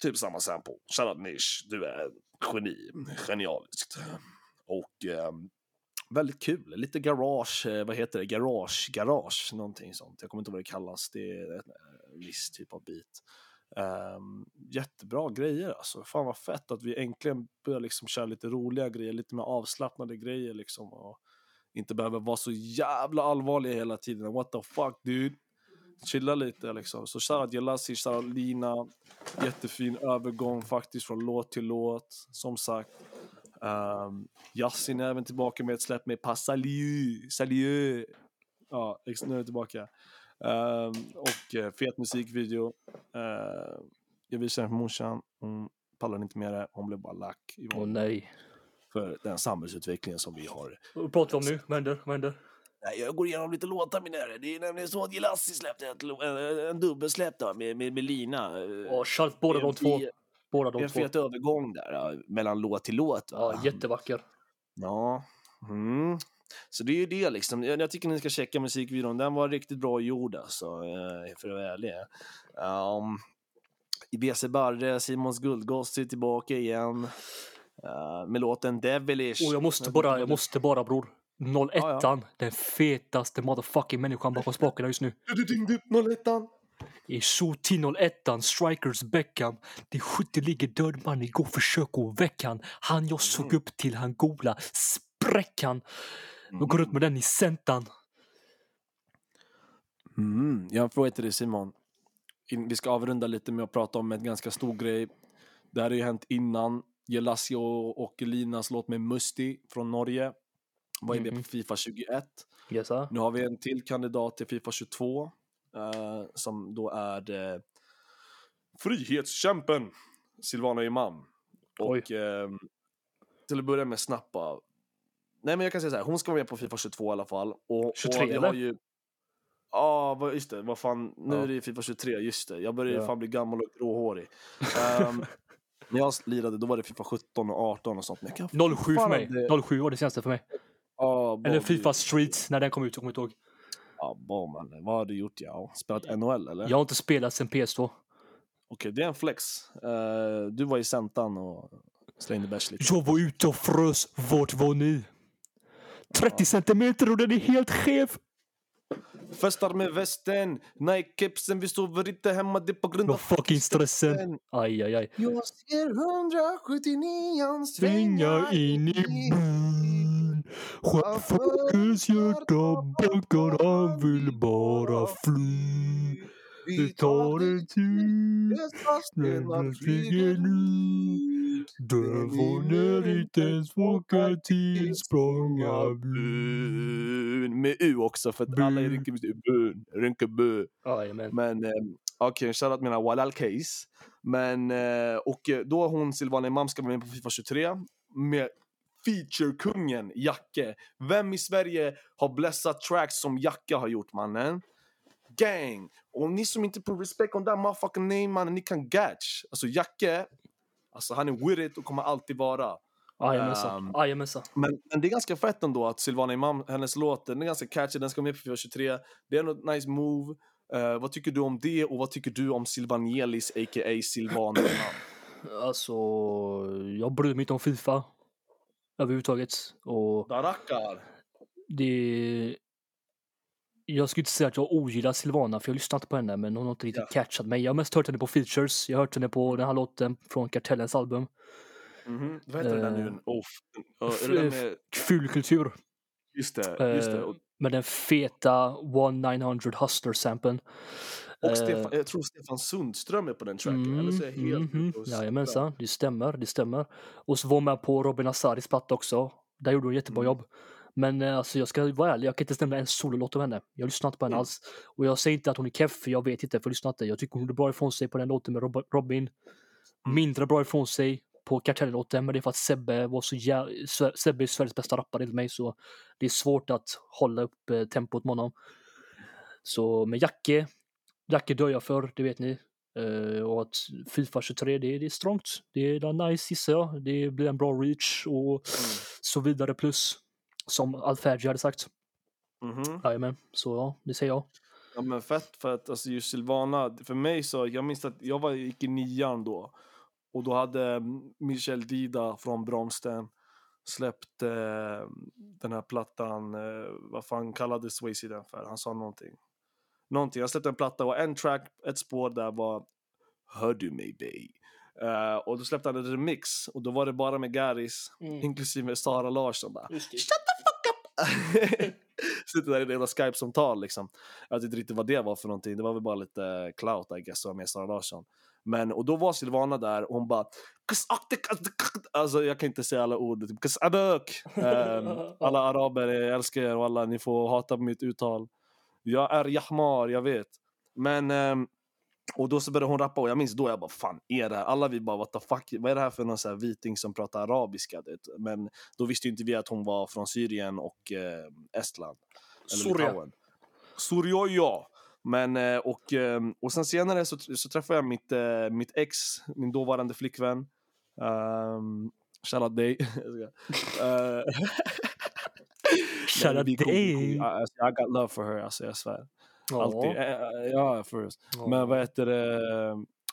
Typ samma sample. Shoutout Nish, du är geni. Genialiskt. Och eh, väldigt kul. Lite garage, vad heter det? Garage, garage, någonting sånt. Jag kommer inte ihåg vad det kallas. Det är viss typ av beat. Um, ehm, jättebra grejer alltså. Fan vad fett att vi äntligen börjar liksom köra lite roliga grejer, lite mer avslappnade grejer liksom. Och inte behöver vara så jävla allvarliga hela tiden. What the fuck dude? Chilla lite liksom. Så shoutout Jelassi, shoutout Lina. Jättefin övergång faktiskt från låt till låt. Som sagt. Ehm, um, Yasin är även tillbaka med ett släpp med Passalieu. Salut! Ja, nu är jag tillbaka. Um, och uh, fet musikvideo. Uh, jag visade den för morsan. Hon pallade inte med det. Hon blev bara lack. Åh oh, nej. För den samhällsutvecklingen som vi har. Vad pratar vi om nu? Vad händer? Vad händer? Nej, jag går igenom lite låtar min herre. Det är nämligen så att Jelassi släppte en, en, en dubbelsläpp då, med, med, med Lina. Ja, shout båda de två. Båda de en två. fet övergång där mellan låt till låt. Va? Ja, jättevacker. Ja. Mm. Så det är ju det liksom. Jag, jag tycker ni ska checka musikvideon. Den var riktigt bra gjord alltså, eh, för att vara ärlig. Um, BC Barre, Simons Guldgoss är tillbaka igen. Uh, med låten Devilish. Och jag måste bara, jag måste bara bror. 01 ja, ja. den fetaste motherfucking människan bakom spakarna just nu. 01 I Shoti 01 Strikers Beckham. Det, det ligger död man igår, försök att väcka han. Han jag såg mm. upp till, han gola, spräck Jag går ut med den i centan. Mm, jag har en fråga till dig Simon. Vi ska avrunda lite med att prata om en ganska stor grej. Det här har ju hänt innan. Jelasio och Linas låt med Musti från Norge var ju med mm. på Fifa 21. Yes, nu har vi en till kandidat till Fifa 22 uh, som då är uh, frihetskämpen Silvana Imam. Och uh, till att börja med snappa. Nej men jag kan säga så här, hon ska vara med på Fifa 22 i alla fall. Och, 23 och vi? Har ju, Ja, ah, just det. Vad fan, nu ja. är det Fifa 23, just det. Jag börjar ja. fan bli gammal och gråhårig. Um, när jag lirade då var det Fifa 17 och 18 och sånt. Men 07 för mig. Det... 07 var det senaste för mig. Ah, eller Fifa Streets när den kom ut, jag kommer inte ihåg. Ja, man. Vad har du gjort? Ja? Spelat NHL eller? Jag har inte spelat sen PS2. Okej, det är en flex. Uh, du var i centan och slängde bärs lite. Jag var ute och frös. Vart var ni? 30 ja. centimeter och den är helt skev. Festar med västen, Nike-kepsen, vi sover inte hemma, det är på grund av fucking stressen. Aj, aj, aj. Jag ser 179 svänga in i byn. Chaufförens hjärta bankar, han vill bara fly. Vi tar en tur, snälla flyger nu. Du får inte ens åka till Språngabyn. Med U också för att alla i Rinkeby byn. Rinkeby. Jajamän. Men eh, okej, okay, shoutout mina Walal case. Men eh, och eh, då hon Silvana Imam ska vara med på Fifa 23 med feature-kungen Jacke. Vem i Sverige har blessat tracks som Jacke har gjort mannen? Gang! Och ni som inte får respect on that motherfucking name mannen, ni kan gatch. Alltså Jacke, Alltså han är with it och kommer alltid vara. Jajamensan. Um, men, men det är ganska fett ändå att Silvana Imam, hennes låt, den är ganska catchy, den ska med på 423. Det är ändå ett nice move. Uh, vad tycker du om det och vad tycker du om Silvanielis a.k.a. Silvana Imam? Alltså, jag bryr mig inte om Fifa överhuvudtaget. Och Darakar. Det, jag skulle inte säga att jag ogillar Silvana för jag har lyssnat på henne men hon har inte riktigt ja. catchat mig. Jag har mest hört henne på features. Jag har hört henne på den här låten från Kartellens album. Mm -hmm. Vad heter uh, den nu? Oh, uh, med... Fulkultur. Just det, just det. Uh, med den feta 1900 Hustler-samplen. Och Stefan, jag tror Stefan Sundström är på den tracken. Mm, eller så är jag helt mm, -hmm. Jajamensan, det stämmer, det stämmer. Och så var hon med på Robin Asaris platta också. Där gjorde hon jättebra mm. jobb. Men eh, alltså, jag ska vara ärlig, jag kan inte stämma en sololåt av henne. Jag har lyssnat på henne mm. alls. Och jag säger inte att hon är keff, för jag vet inte, för jag har lyssnat inte. Jag tycker hon gjorde bra ifrån sig på den låten med Robin. Mm. Mindre bra ifrån sig på Kartell-låten, men det är för att Sebbe var så jä... Sebbe är Sveriges bästa rappare enligt mig, så det är svårt att hålla upp eh, tempot med honom. Så med Jacke, Jacke dör jag för, det vet ni. Uh, och att Fifa 23, det, det är strongt. Det är nice gissar jag. Det blir en bra reach och mm. så vidare plus. Som Alfergi hade sagt. Mm-hmm. Jajamän, så ja, det säger jag. Ja men fett för att alltså just Silvana, för mig så, jag minns att jag var, gick i nian då. Och då hade Michel Dida från Bromsten släppt eh, den här plattan, eh, vad fan kallade Swayze den för? Han sa någonting. Någonting, jag släppte en platta och en track, ett spår där var Hör du mig babe? Uh, och då släppte han en remix och då var det bara med Garis, Mm. inklusive Sara Larsson bara. Shut the fuck up! Sitter där i det jävla Skype-samtal liksom. Jag vet inte riktigt vad det var för någonting. Det var väl bara lite clout I guess, med Sara Larsson. Men, och då var Silvana där och hon bara Alltså jag kan inte säga alla ord. Typ. Ehm, alla araber, jag älskar er och alla, ni får hata på mitt uttal. Jag är Jahmar, jag vet. Men, ehm, och då så började hon rappa och jag minns då jag bara fan är det här? Alla vi bara what the fuck, vad är det här för någon så här viting som pratar arabiska? Det? Men då visste ju inte vi att hon var från Syrien och eh, Estland. Litauen. Surya ja. Men, eh, och, eh, och sen senare så, så träffade jag mitt, eh, mitt ex, min dåvarande flickvän. Um, Shoutout dig. Eh, Shoutout dig. I got love for her, alltså jag svär. Ja. Alltid. Eh, eh, Ja, first. Ja. Men vad heter det?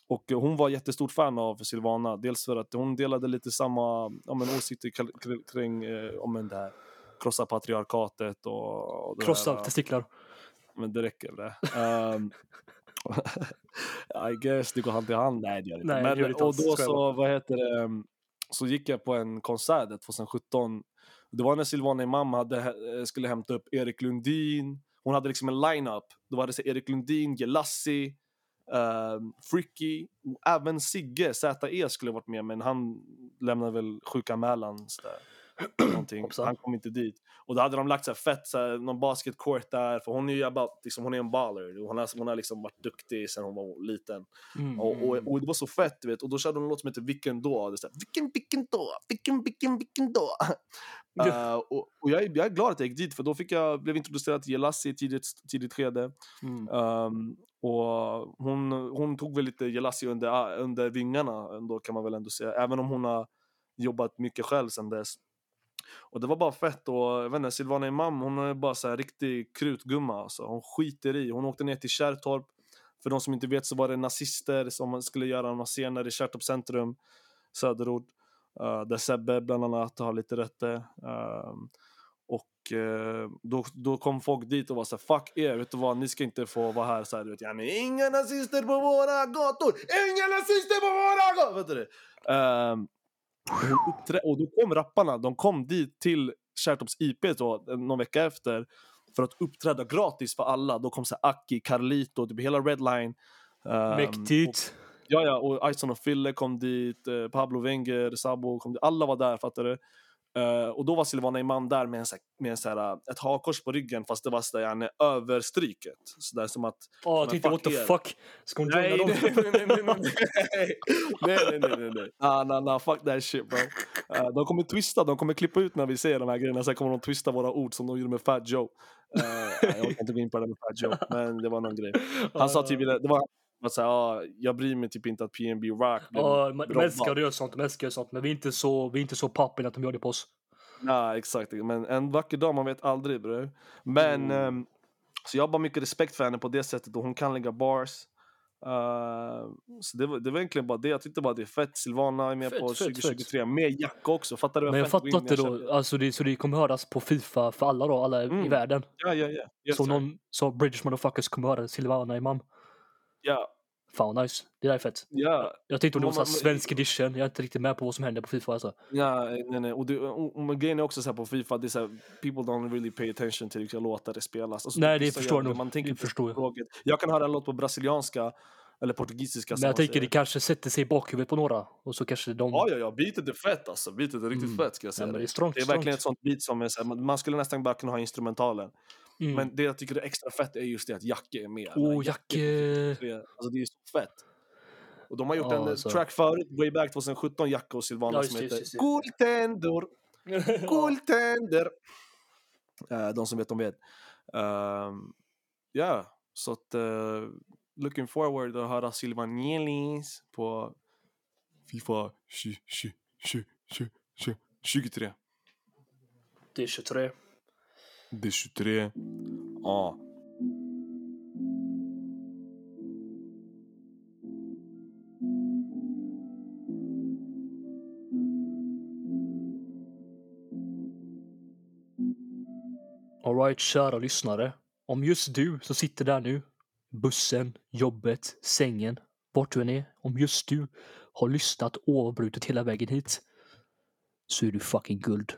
Och hon var jättestort fan av Silvana. Dels för att hon delade lite samma ja, men, åsikter kring, eh, om det här krossa patriarkatet och, och det Krossa här, testiklar. Men det räcker det. Um, I guess det går hand i hand. Nej det gör det inte. Nej, men, det inte och då så, vad heter det? Så gick jag på en konsert där 2017. Det var när Silvana Imam hade, eh, skulle hämta upp Erik Lundin. Hon hade liksom en line-up. Då var det så Erik Lundin, Gelassi, Uh, Fricky, och även Sigge, ZE skulle ha varit med men han lämnade väl sjukanmälan. så där. Han kom inte dit. Och då hade de lagt så här fett, så här, någon basketcourt där, för hon är ju about, liksom, hon är en baller. Hon har, hon har liksom varit duktig sedan hon var liten. Mm. Och, och, och det var så fett, du vet. Och då körde hon en låt som heter Vilken då? Det är så här, vilken, vilken då? Vilken, vilken, vilken då? Eh, och och jag, är, jag är glad att jag gick dit, för då fick jag, blev introducerad till Jelassi i tidigt, tidigt skede. Mm. Um, och hon, hon tog väl lite Jelassi under, under vingarna, ändå, kan man väl ändå säga. Även om hon har jobbat mycket själv sedan dess. Och det var bara fett och jag vet inte, Silvana Imam hon är bara så här riktig krutgumma alltså. Hon skiter i. Hon åkte ner till Kärrtorp. För de som inte vet så var det nazister som skulle göra några scener i Kärrtorp centrum, söderort. Uh, där Sebbe bland annat har lite rötter. Uh, och uh, då, då kom folk dit och var så här, fuck er, vet du vad, ni ska inte få vara här. Så här du vet, ja, inga nazister på våra gator! Inga nazister på våra gator! Vet du det? Ehm, Ehm, och då kom rapparna, de kom dit till Kärrtorps IP då, någon vecka efter för att uppträda gratis för alla. Då kom så här Aki, Carlito, typ hela Redline. ehm, och- Mäktigt. Ja, ja, och Ison och Fille kom dit, eh, Pablo Wenger, Sabo kom dit. Alla var där, fattar du? Eh, och då var Silvana Iman där med, en, med en, så här, eh, ett hakkors på ryggen fast det var så där, överstryket. Så där som att... Oh, titta what the fuck! Ska hon nej, nej, nej, nej, nej, nej, nej, nej. Ah, nah, nah, fuck that shit bro. Uh, de kommer twista, de kommer klippa ut när vi säger de här grejerna. Sen kommer de twista våra ord som de gjorde med Fat Joe. Uh, jag kan inte gå in på det med Fat Joe, men det var någon grej. Han sa typ, det var att säga, ah, jag bryr mig typ inte att PNB Rock robbad. älskar att göra sånt, att göra sånt. Men vi är inte så, vi är inte så pappen att de gör det på oss. Ja, exakt. Men en vacker dag, man vet aldrig bror. Men, Mm. ehm, så jag har bara mycket respekt för henne på det sättet och hon kan lägga bars. Eh, så det var, det var egentligen bara det. Jag tyckte bara det är fett. Silvana är med Fett, på fett, 2023. Med Jacka också. Fattar du? Men jag fattar in inte i då, alltså det, så det kommer höras på Fifa för alla då, alla i Mm. världen. Ja, ja, ja. Yes, så någon, så British motherfuckers kommer höra Silvana Imam. Ja, Fan vad nice. Det där är fett. ja. Jag tänkte om det var man- svensk edition, jag är inte riktigt med på vad som händer på Fifa alltså. Ja, nej, nej. Och, det, och, och grejen är också så här på Fifa, det är så här, people don't really pay attention till vilka låtar det spelas. Alltså, Nej, det vissa förstår jag nog. Man tänker Det förstår jag. Jag kan höra en låt på brasilianska eller portugisiska. Men jag tänker säger. det kanske sätter sig i bakhuvudet på några. Och så kanske de... Ja, ja, ja. Beatet är fett alltså. Beatet är riktigt Mm. fett ska jag Ja, säga. men det är strongt, det är verkligen ett sånt beat som är så här, man skulle nästan bara kunna ha instrumentalen. Mm. Men det jag tycker är extra fett är just det att Jacke är med. oh, Jacke. Alltså det är så fett. Och de har gjort Ja, en eh, alltså. track förut, way back 2017, Jacke och Silvana Ja, just som heter just just. Guldtänder, Guldtänder. Eh, de som vet, de vet. Ehm, Ja, så att uh, looking forward att höra Silvanielis på Fifa 20, 20, 20, 20, 20, 23. Det är 23. Det är 23. Ja. Alright, kära lyssnare. Om just du som sitter där nu, bussen, jobbet, sängen, vart du än är, om just du har lyssnat oavbrutet hela vägen hit, så är du fucking guld.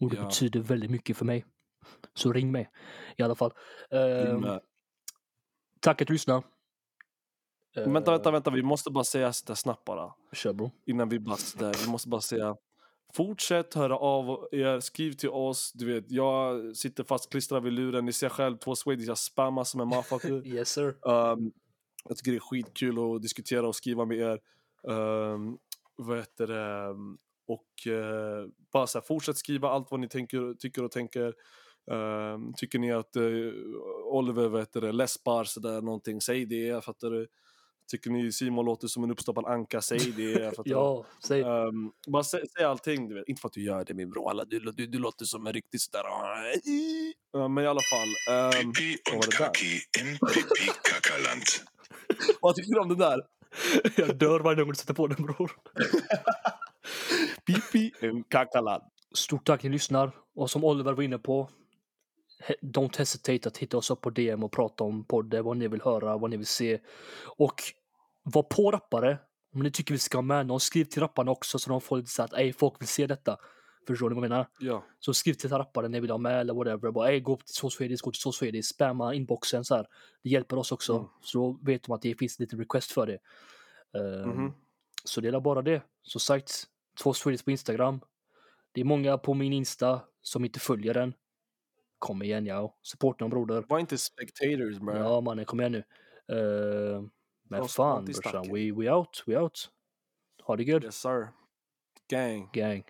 Och det Ja. betyder väldigt mycket för mig. Så ring mig i alla fall. Men- tack att du lyssnar. Vänta, vänta, Ehm, vänta. Vi måste bara säga det snabbt bara. Kör bro. Innan vi bara. Vi måste bara säga. Fortsätt höra av er, skriv till oss. Du vet, jag sitter fastklistrad vid luren. Ni ser själv, två Swedish, jag spammar som en motherfucker. Yes sir. Um, jag tycker det är skitkul att diskutera och skriva med er. Um, vad heter det? Och eh, bara så här, fortsätt skriva allt vad ni tänker, tycker och tänker. Um, tycker ni att uh, Oliver vad heter det, läspar sådär någonting, säg det. Fattar du? Tycker ni Simon låter som en uppstoppad anka, säg det. Fattar du? Ja, säg. Um, bara säg, säg allting, du vet. Inte för att du gör det min bror, alla, du, du, du låter som en riktig sådär... Ja, men i alla fall. Um, Pipi vad var det där? Vad tycker du om det där? Jag dör varje gång du sätter på den bror. Pipi en kakalan. Stort tack ni lyssnar. Och som Oliver var inne på, don't hesitate att hitta oss upp på DM och prata om podden, vad ni vill höra, vad ni vill se. Och var på rappare. Om ni tycker vi ska ha med någon, skriv till rapparna också så de får lite så att ej, folk vill se detta. Förstår ni vad jag menar? Ja. Så skriv till rappare ni vill ha med eller whatever. Bara ej, gå till så Swedish, gå till så Swedish, spamma inboxen så här. Det hjälper oss också. Mm. Så då vet de att det finns lite request för det. Ehm, Mhm. Så det är bara det. Så sagt, två Swedish på Instagram. Det är många på min Insta som inte följer den. Kom igen ja, supporta en broder. Var inte spectators bro. Ja mannen, kom igen nu. Uh, men ska fan brorsan, we, we out, we out. Ha det gött, Yes sir. Gang. gang.